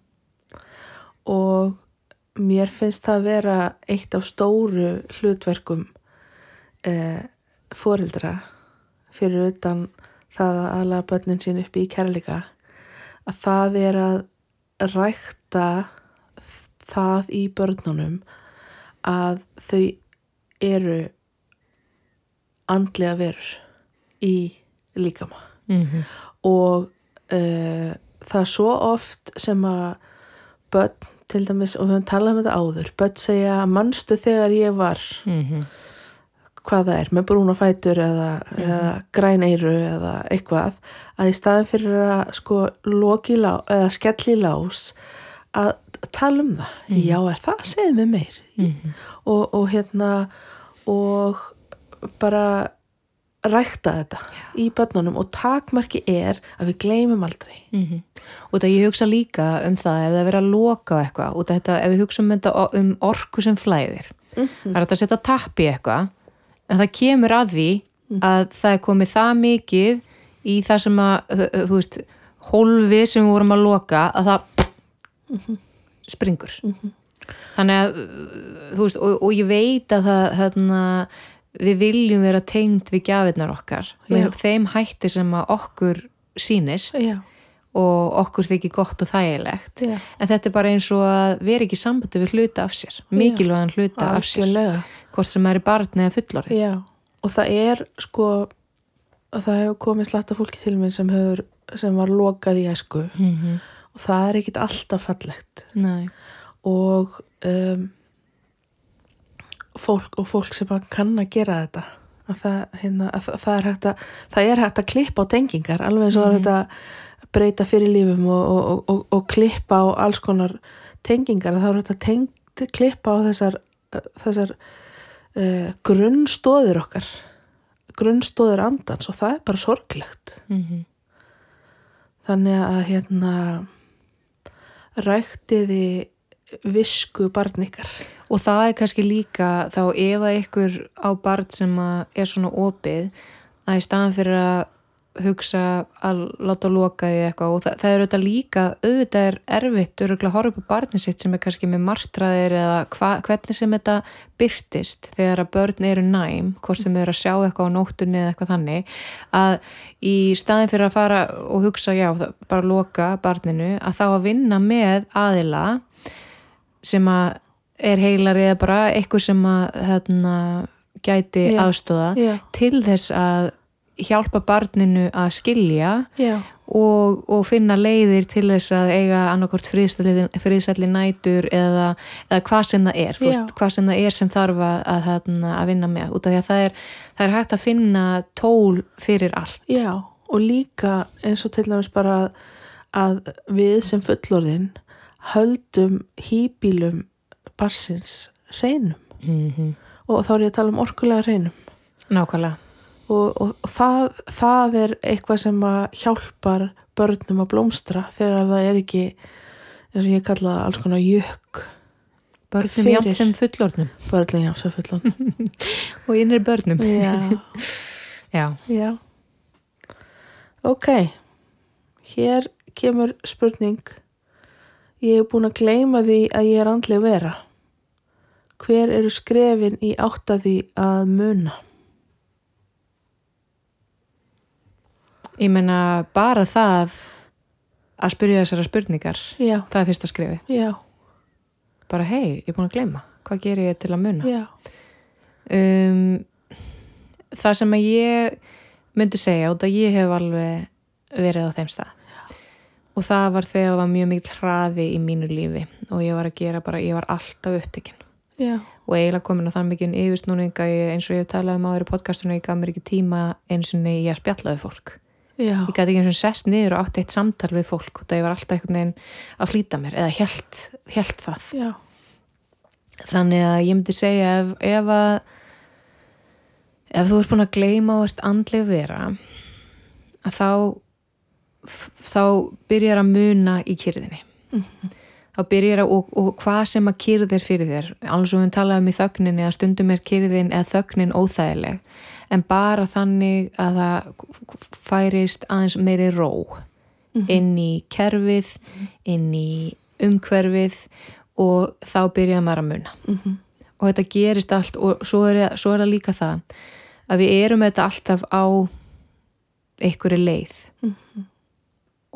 Og mér finnst það að vera eitt af stóru hlutverkum eh, fóreldra fyrir utan það að aðlaga börnin sín upp í kærleika að það er að rækta það í börnunum að þau eru andlega verur í líkama. Mm og uh, það er svo oft sem að börn til dæmis, og við höfum talað um þetta áður börn segja, manstu þegar ég var -hmm. hvað það er, með brúna fætur eða, eða græn eiru eða eitthvað að í staðin fyrir að sko lá, eða skelli lás að tala um það já er það, segðu mig meir Mhm. og, og hérna og bara rækta þetta í börnunum og takmarki er að við gleymum aldrei. Mm og það ég hugsa líka um það ef það er verið að loka eitthvað og þetta, ef við hugsa um þetta um orku sem flæðir það er að setja tapp í eitthvað? En það kemur að því að það er komið það mikið í það sem að þú- veist, hólfið sem við vorum að loka að það springur. Þannig að þú veist, og, og ég veit að það hérna, við viljum vera tengd við gjafirnar okkar með Já. þeim hætti sem að okkur sýnist já, og okkur þykir gott og þægilegt. Já, en þetta er bara eins og að vera ekki sambandi við hluta af sér, mikilvægan hluta af sér algjörlega. hvort sem er í barni eða fullorði já, og það er sko að það hefur komið slatta fólki til minn sem hefur sem var lokað í æsku. Mm -hmm. og það er ekkit alltaf fallegt. Nei, og um, fólk og fólk sem kann að gera þetta. Að það, hérna, að það, er hægt að það er hægt að klippa á tengingar alveg eins og það er hægt að breyta fyrir lífum og, og, og, og, klippa á alls konar tengingar. Að það er hægt að teng, klippa á þessar þessar uh, grunnstóðir okkar grunnstóðir andans og það er bara sorglegt. Mm þannig að hérna ræktiði visku barn ykkar og það er kannski líka þá ef að ykkur á barn sem er svona opið að í staðan fyrir að hugsa að láta loka því eitthvað og það, það er auðvitað líka auðvitað er erfitt að horfa upp á barnið sitt sem er kannski með martraðir eða hva, hvernig sem þetta byrtist þegar að börn eru næm hvort sem eru að sjá eitthvað á nóttunni eða eitthvað þannig að í staðin fyrir að fara og hugsa já, bara loka barninu að þá að vinna með aðila sem að er heilari eða bara eitthvað sem að hérna, gæti Já. aðstóða já, til þess að hjálpa barninu að skilja já, og, og finna leiðir til þess að eiga annarkort friðsælli nætur eða, eða hvað sem það er, veist, hvað sem það er sem þarf að, að, að, að vinna með út af því að það er, það er hægt að finna tól fyrir allt. já og líka eins og til dæmis bara að við sem fullorðin höldum hýbílum barsins hreinum. Mm -hmm. og þá er ég að tala um orkulega hreinum. Nákvæmlega. og, og, og það, það er eitthvað sem að hjálpar börnum að blómstra þegar það er ekki eins og ég kalla alls konar jökk Börnum jafn sem fullorðnum. Börnlega já, sem fullorðin og innri börnum. já, Já. já. Ok. Hér kemur spurning. Ég hef búin að gleyma því að ég er andleg vera hver eru skrefin í átt að muna? Ég meina bara það að spyrja þessara spurningar, já, það er fyrsta skrefi. já, Bara hei, ég er búin að gleyma. Hvað ger ég til að muna? já. Um, það sem að ég myndi segja út að ég hef alveg verið á þeim stað. Og það var þegar það var mjög mikið hraði í mínu lífi og ég var að gera bara, ég var alltaf upptekinn já, og eiginlega komin á þann mikið yfirsnúning að ég, eins og ég hef talað um áður í podcastunum ég gaf mér ekki tíma eins og ég að spjalla við fólk. Já, ég gæti ekki eins og sest niður og átti eitt samtal við fólk og það var alltaf einhvern veginn að flýta mér eða held, held það. Já, þannig að ég myndi segja ef, ef að ef þú ert búin að gleyma og ert andleg vera að þá þá byrjar að muna í kyrðinni þá byrjar að, og, og hvað sem að kyrð er fyrir þér. Alveg svo við talaðum í þögninni að stundum er kyrðin eða þögnin óþægileg. En bara þannig að það færist aðeins meiri ró inn í kerfið inn í umhverfið og þá byrjar maður að muna. Mhm, og þetta gerist allt og svo er, svo er það líka það að við erum þetta alltaf á einhverju leið.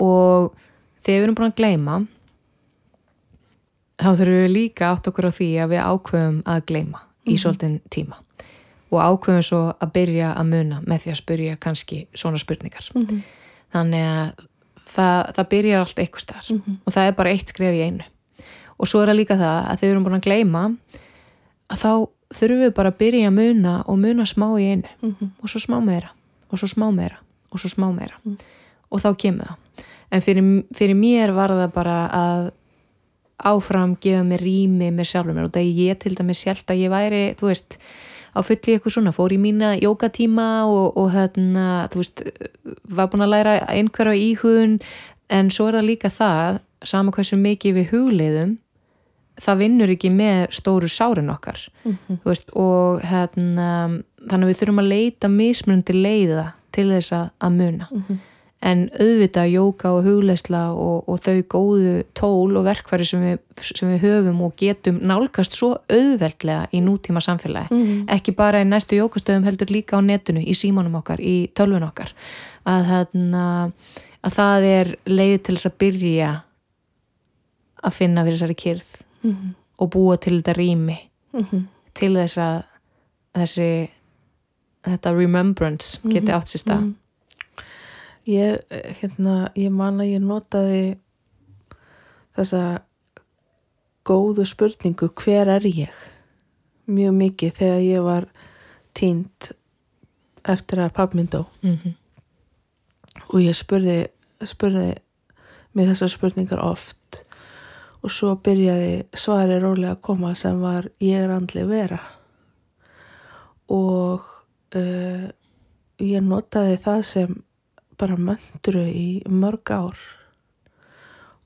Og þegar við erum búin að gleyma þá þurfum við líka átt okkur á því að við ákveðum að gleyma í svolítinn tíma. Og ákveðum svo að byrja að muna með því að spyrja kannski svona spurningar. Mhm, þannig að það, það byrjar allt eitthvað starf mhm, og það er bara eitt skref í einu. Og svo er það líka það að þegar við erum búin að gleyma að þá þurfum við bara að byrja að muna og muna smá í einu. Mhm, og svo smá meira. Og svo smá meira. Og svo smá meira. Mm. og þá kemur það. En fyrir, fyrir mér var það bara að áfram gefa mér rými með sjálfur mér. Og það ég til dæmis sjálft að ég væri þú veist á fulli eitthvað svona fór í mína jókatíma og, og hérna þú veist var búin að læra einhverja íhugun. En svo er það líka það sama hversu mikið við hugleiðum það vinnur ekki með stóru sárin okkar. Mhm, þú veist, og hérna, þannig að við þurfum að leita mismunandi leiða til þess að, muna. Mhm, en auðvitað jóka og hugleisla og, og þau góðu tól og verkfæri sem við, sem við höfum og getum nálgast svo auðveldlega í nútíma samfélagi. Mhm, ekki bara í næstu jókastöðum heldur líka á netinu, í símanum okkar, í tölvun okkar. Að, hérna, að það er leið til þess að byrja að finna fyrir þessari kyrð mhm, og búa til þetta rými. Mhm, til þess að þessi þetta remembrance geti Mhm, átt mhm. Ég, eh, hérna, ég man að ég notaði þessa góðu spurningu hver er ég? Mjög mikið þegar ég var tínt eftir að papp minn dó. Mm -hmm. og ég spurði, spurði með þessar spurningar oft. Og svo byrjaði svari rólega að koma sem var ég er andli vera. Og uh, ég notaði það sem bara möndru í mörg ár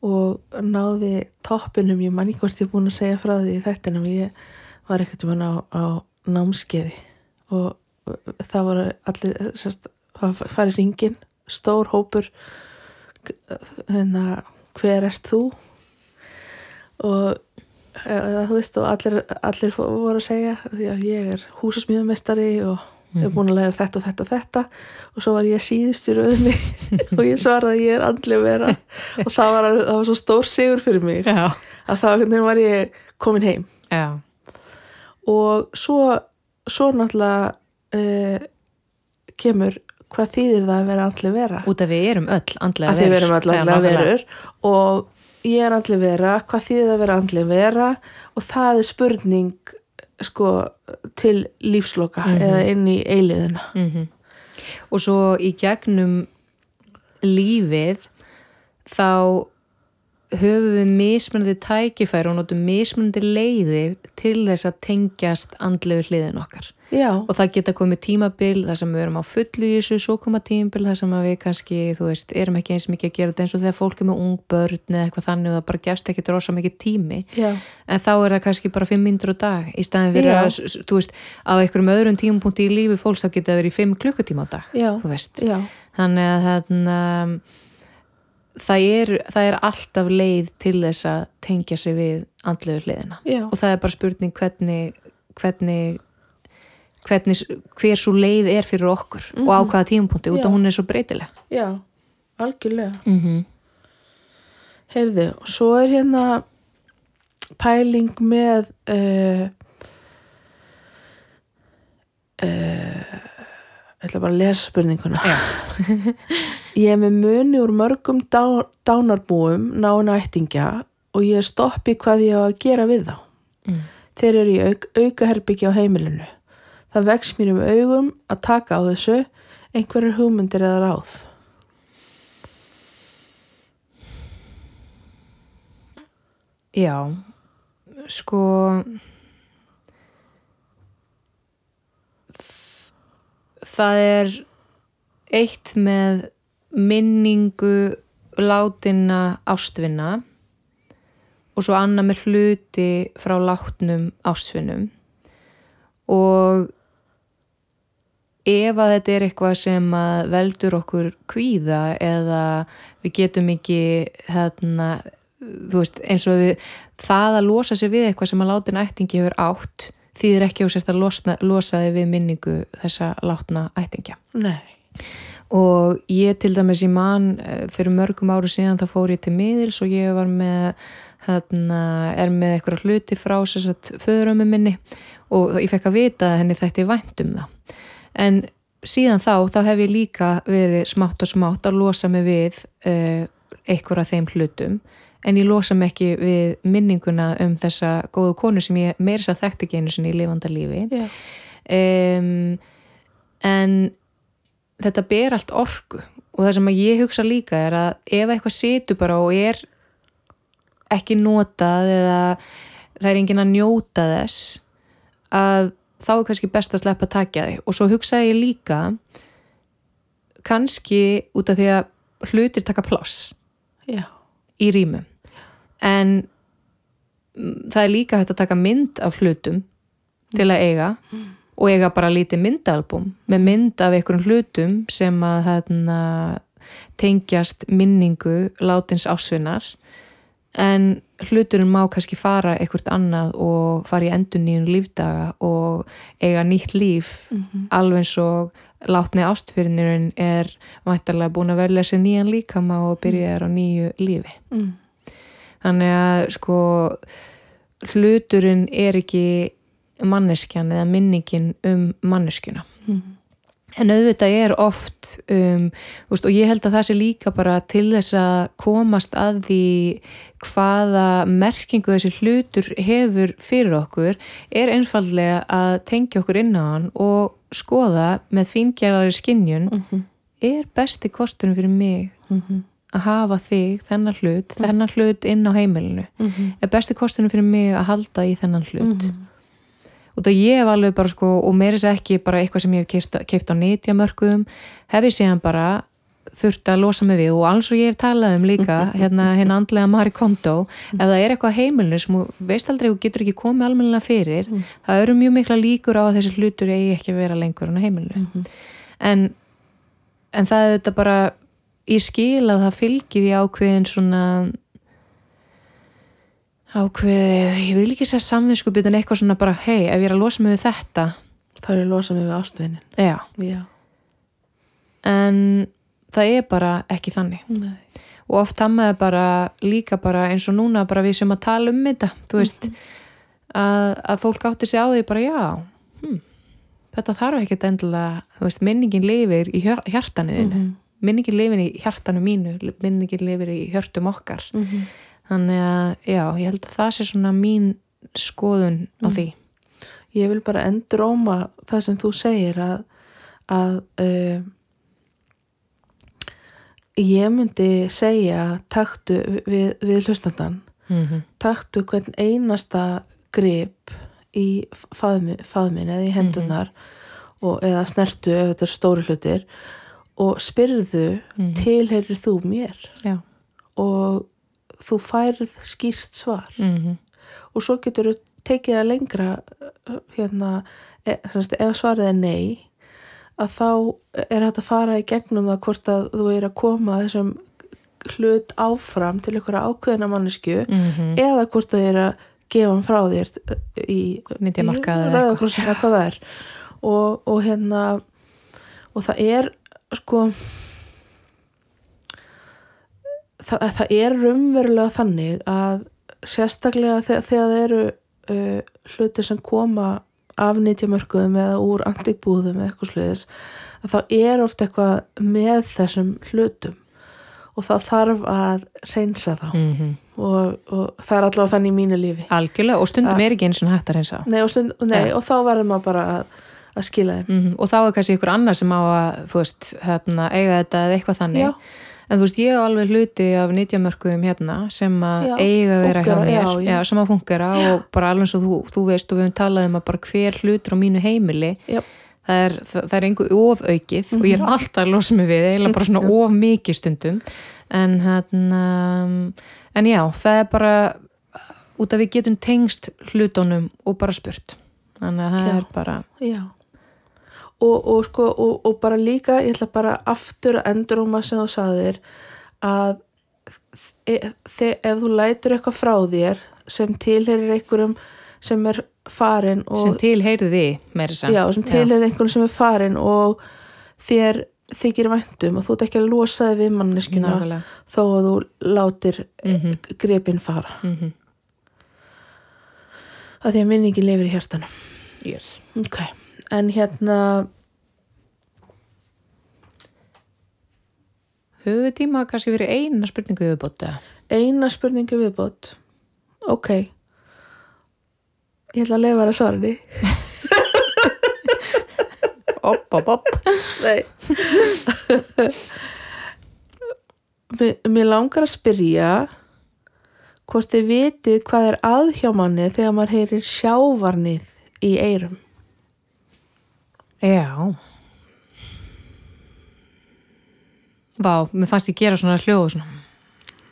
og náði toppinum, ég man ekki hvort ég er búin að segja frá því í þettinum, ég var ekkert um á, á námskeiði og það voru allir sérst, það farið ringin stór hópur hérna, hver ert þú? Og eða, þú veist og allir, allir voru að segja já, ég er húsasmíðumestari og er búin að læra þetta og þetta og þetta. Og svo var ég síðust í rauðinni og ég svaraði að ég er andlega vera. Og það var, það var svo stór sigur fyrir mig Já, að það var ég komin heim. Já, og svo, svo náttúrulega uh, kemur hvað þýðir það að vera andlega vera? Út af við erum öll andlega að við erum allavega nákvæmlega. verur. Og ég er andlega vera. Hvað þýðir það að vera andlega vera? Og það er spurning sko til lífsloka Mhm. eða inn í eiliðina Mhm. og svo í gegnum lífið þá höfum við mismunandi tækifæri og notum mismunandi leiðir til þess að tengjast andlegu hliðin okkar. Já, og það geta komið tímabil þar sem við erum á fullu í þessu svo koma tímabil þar sem við kannski þú veist, erum ekki eins mikið að gera þetta eins og þegar fólk er með ung börn eða eitthvað þannig og það bara gefst ekki rosa mikið tími. Já, en þá er það kannski bara 5 mindur á dag í staðin fyrir að, þú veist, á einhverjum öðrum tímapunkti í lífi fólks þá geta verið í 5 klukkutíma á dag þú veist, já. Þannig að þarna, það, er, það er alltaf leið til þess að tengja sig við andlegu hliðina. Já, og það er bara spurning hvernig hvernig, hvernig hver svo leið er fyrir okkur og á hvaða tímapunkti, út af hún er svo breytileg. Já algjörlega. Mm -hmm. heyrðu, og svo er hérna pæling með uh, uh, ég ætla bara að lesa spurninguna. Já. Ég er með muni úr mörgum dá, dánarbúum nána ættingja og ég stoppi hvað ég á að gera við þá. mm. Þeir eru í auk, aukaherbyggja á heimilinu. Það vex mér um augum að taka á þessu einhverjur hugmyndir eða ráð. Já, sko það er eitt með minningu látinna ástvinna og svo annað með hluti frá látnum ástvinnum og ef að þetta er eitthvað sem veldur okkur kvíða eða við getum ekki hérna, veist, eins og við það að losa sig við eitthvað sem að látin ættingi hefur átt þýðir ekki á sérst að losna, losa þig við minningu þessa látna ættingja Nei. Og ég til dæmis í mann fyrir mörgum áru síðan þá fór ég til miðils og ég var með hérna, er með eitthvað hluti frá sérst föðurömmu minni. Og ég fekk að vita að henni þætti vænt um það. En síðan þá þá hef ég líka verið smátt og smátt að losa mig við uh, eitthvað af þeim hlutum. En ég losa mig ekki við minninguna um þessa góðu konu sem ég að þekkti ekki einu sinni í lifanda lífi. Já. um, en þetta ber allt orku. Og það sem að ég hugsa líka er að ef eitthvað situr bara og er ekki notað eða það er enginn að njóta þess að þá er kannski best að sleppa að takja þig og svo hugsaði ég líka kannski út af því að hlutir taka pláss Já. í rýmum. En mm, það er líka hægt að taka mynd af hlutum til að eiga og eiga bara lítið myndalbum með mynd af einhverjum hlutum sem að hérna, tengjast minningu látins ásvinnar en hluturinn má kannski fara eitthvað annað og fara í endur nýjum lífdaga og eiga nýtt líf Mhm. alveg eins og látni ástfyrirnirinn er væntarlega búin að velja sér nýjan líkama og byrja þér á nýju lífi Mm. þannig að sko hluturinn er ekki manneskjan eða minningin um manneskjuna Mm. en auðvitað er oft um, veist, og ég held að það sé líka bara til þess að komast að því hvaða merkingu þessi hlutur hefur fyrir okkur er einfallega að tengja okkur inn á hann og skoða með fíngerðari skinjun Mhm. er besti kosturinn fyrir mig Mhm. að hafa þig, þennan hlut, þennan hlut inn á heimilinu Mhm. er besti kosturinn fyrir mig að halda í þennan hlut Mhm. Og það ég hef alveg bara sko og meiri sér ekki bara eitthvað sem ég hef keift á nýtjamörkuðum hef ég síðan bara þurft að losa mig við og alls og ég hef talað um líka hérna hinn andlega Mari Kondo ef það er eitthvað heimilinu sem veist aldrei og getur ekki komið almennilega fyrir Mm. það eru mjög mikla líkur á að þessi hlutur eigi ekki að vera lengur en heimilinu Mhm. en, en það er þetta bara ég skil að það fylgir því ákveðin svona ákveðið, ég vil ekki segja samvinskupið en eitthvað svona bara, hei, ef ég er að losa mig við þetta Það er að losa mig við ástvinnin. já, Já. en það er bara ekki þannig Nei. og oft með bara líka bara eins og núna bara við sem að tala um þetta þú veist að, að fólk átti sig á því bara já hm, þetta þarf ekkert endilega þú veist, minningin lifir í hjartanuðinu Mhm. minningin lifir í hjartanu mínu minningin lifir í hjörtum okkar Mhm. Þannig að já, ég held að það sé svona mín skoðun á því. Ég vil bara endróma það sem þú segir að, að uh, ég myndi segja taktu við, við hlustandan mm -hmm. taktu hvern einasta grip í faðmi, faðmin eða í hendunar og, eða snertu ef þetta er stóri hlutir og spyrðu Mhm. tilherir þú mér? Já. Og þú færð skýrt svar. Mm og svo getur þú tekið það lengra hérna, e, semst, ef svarið er nei að þá er hægt að fara í gegnum það hvort að þú er að koma þessum hlut áfram til einhverja ákveðina mannesku -hmm. eða hvort þú er að gefa hann frá þér í, Nytjamarkað í eða rauðakrossina hvað það er. Og, og hérna og það er sko það, það er rumverulega þannig að sérstaklega þegar, þegar það eru uh, hluti sem koma af nýtjamörkuðum eða úr antikbúðum eða eitthvað sluðis að þá er oft eitthvað með þessum hlutum og þá þarf að reynsa þá. Mm og, og það er allavega þannig í mínu lífi. Algjörlega og stundum Ja. er ekki eins og hægt að reynsa nei, og, stund, nei, og þá verður maður bara að, að skila þeim. Mm og þá er kannski ykkur annar sem á að þú veist, hérna, eiga þetta eða eitthvað þannig. Já. En þú veist, ég á alveg hluti af nýtjamörkuðum hérna sem að Já, eiga að vera hjá mér. já, já. sem að fungera og bara alveg og þú, þú veist og við höfum talað um að bara hver hlutur á mínu heimili það er, það, er einhver ofaukið og ég er alltaf að losa mig við eiginlega bara svona of mikið stundum. En hérna en já, það er bara út að við getum tengst hlutunum og bara spurt. Þannig að það er bara Já. Og, og sko, og, og bara líka, ég ætla bara aftur að endurúma sem þú saðir að þe- ef þú lætur eitthvað frá þér sem tilherir einhverjum sem er farin og, sem tilheyrðu því meira þess já, sem tilherir einhverjum sem er farin og þér þykir væntum og þú ert ekki að losa þig við manneskina Nákvæmlega. þó að þú látir Mhm. gripin fara Mhm. að því að minningi lifir í hjartanum yes. Ok, en hérna höfum við tíma að kannski verið eina spurningu yfirbóta eina spurningu viðbót. Ok. Ég ætla að lefa þér að svara henni. Op, op, op Nei. Mér, langar að spyrja hvort þið vitið hvað er að hjá manni þegar maður heyrir sjávarnið í eyrum já. Vá, mér fannst ég gera svona hljóð svona.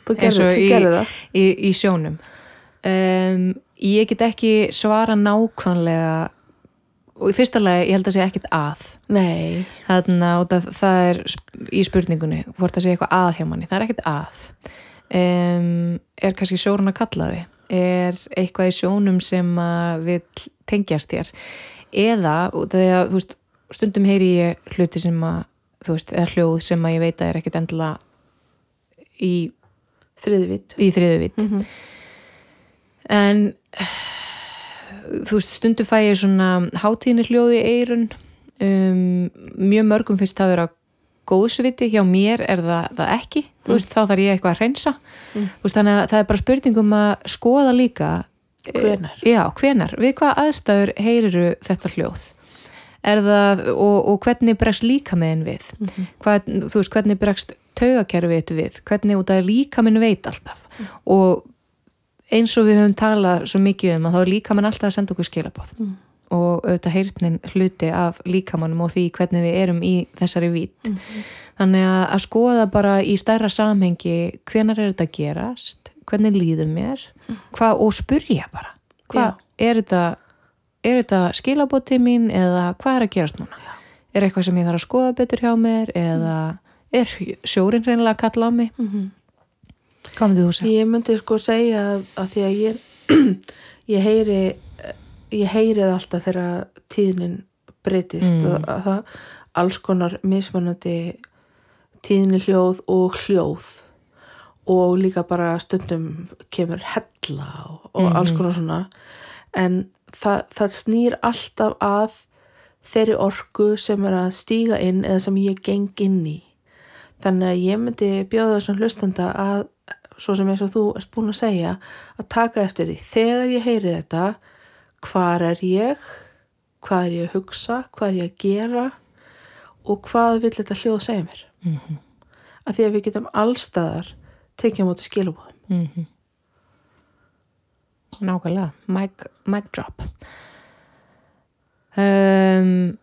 Þú gerði, það. í, í sjónum. Um, ég get ekki svara nákvæmlega og í fyrsta lagi, ég held að segja ekkit að. Nei, þarna, og það, er í spurningunni hvort það segja eitthvað að hjá manni, það er ekkit að. Um, er kannski sjórun að kalla þið er eitthvað í sjónum sem að við tengjast þér eða að þú veist, stundum heyri ég hluti sem að þú veist, eða hljóð sem að ég veit að er ekkit endilega í, þriðvitt í þriðuvít mm -hmm. en þú veist, stundu fæ ég svona hátíðni hljóði í eirun um, mjög mörgum finnst það vera góðsviti, hjá mér er það, það ekki, þú veist, þá þarf ég eitthvað að hreinsa. Mm. þú veist, þannig að það er bara spurningum að skoða líka Eh, Já, hvenar, við hvað aðstæður heyriru þetta hljóð? Er það, og, og hvernig bregst líka með við? Mhm. hvað, þú veist, hvernig bregst taugakerfið við, hvernig út að líka minn veit alltaf? Og eins og við höfum talað svo mikið um að þá er líka mann alltaf að senda okkur skilabóð Mm. og auðvitað heyrnin hluti af líkamannum og því hvernig við erum í þessari vít. Mhm. þannig að, að skoða bara í stærra samhengi hvenar er þetta að gerast hvernig líður mér hvað, og spurja bara hvað, er þetta, er þetta skilabóti mín eða hvað er að gerast núna er eitthvað sem ég þarf að skoða betur hjá mér eða er sjórin reynilega að kalla á mig Mhm. hvað myndið þú segja? Ég myndi sko segja að, því að ég, ég heyri ég heyri það alltaf þegar tíðnin breytist Mm. að, að það alls konar mismunandi tíðni hljóð og hljóð og líka bara stundum kemur hella og, og alls Mhm. konar svona en það, það snýr alltaf að þeirri orku sem er að stíga inn eða sem ég geng inn í þannig að ég myndi bjóða þessum hlustanda að svo sem eins og þú ert búin að segja að taka eftir því þegar ég heyri þetta hvar er ég hvað er ég að hugsa, hvað er ég að gera og hvað vill þetta hljóð segja mér Mm -hmm. að því að við getum allstaðar tekið móti skilabóðum Mm -hmm. Nákvæmlega, mic, mic drop um,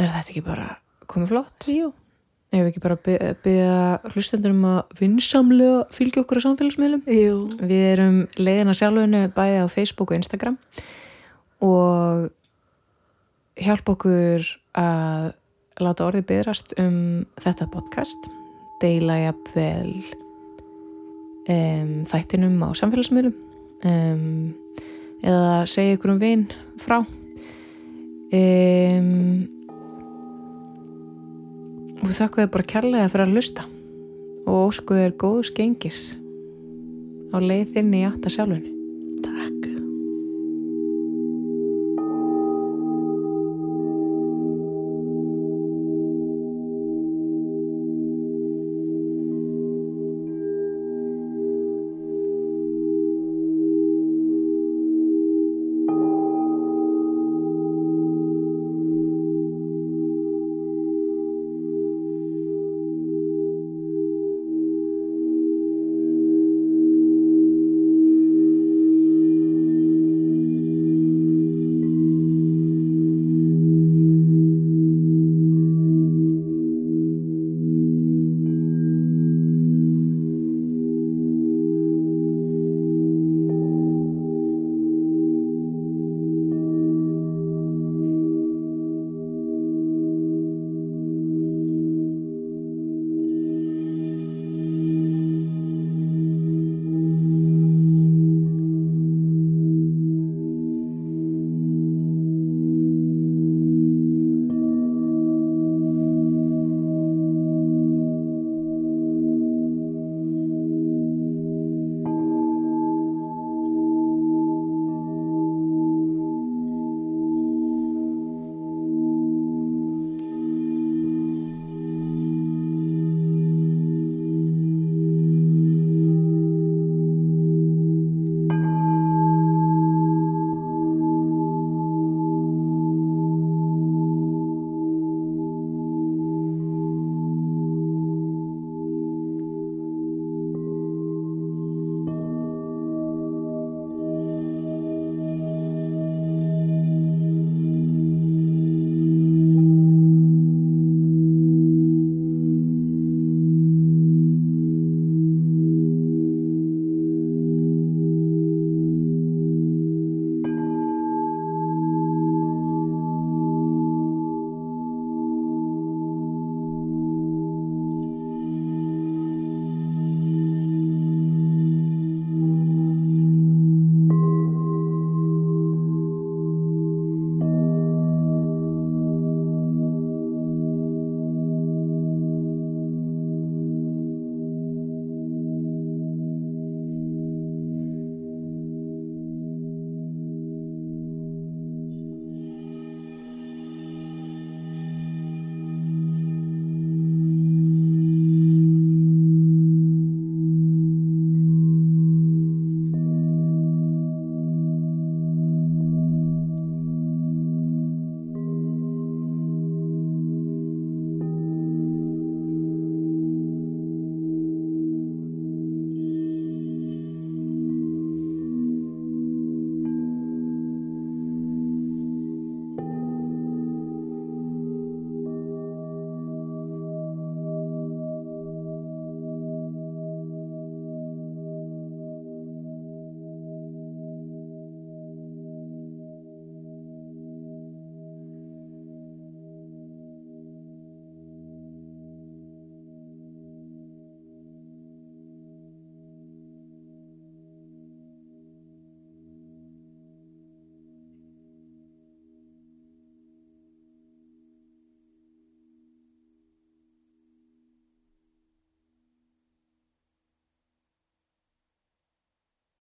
Er þetta ekki bara komið flott? Jú. Ef við ekki bara by- byggja hlustendur um að vinsamlega fylgja okkur á samfélagsmiðlum Jú. Við erum leiðina sjálfunu bæði á Facebook og Instagram og hjálpa okkur að láta orðið byggðrast um þetta podcast deila jafnvel um, þættinum á samfélagsmiðlum. Um, eða segja ykkur um vin frá. Og þakka þið bara kærlega fyrir að hlusta. Og óskuð er góðs gengis á leið þinn í átta sjálfunni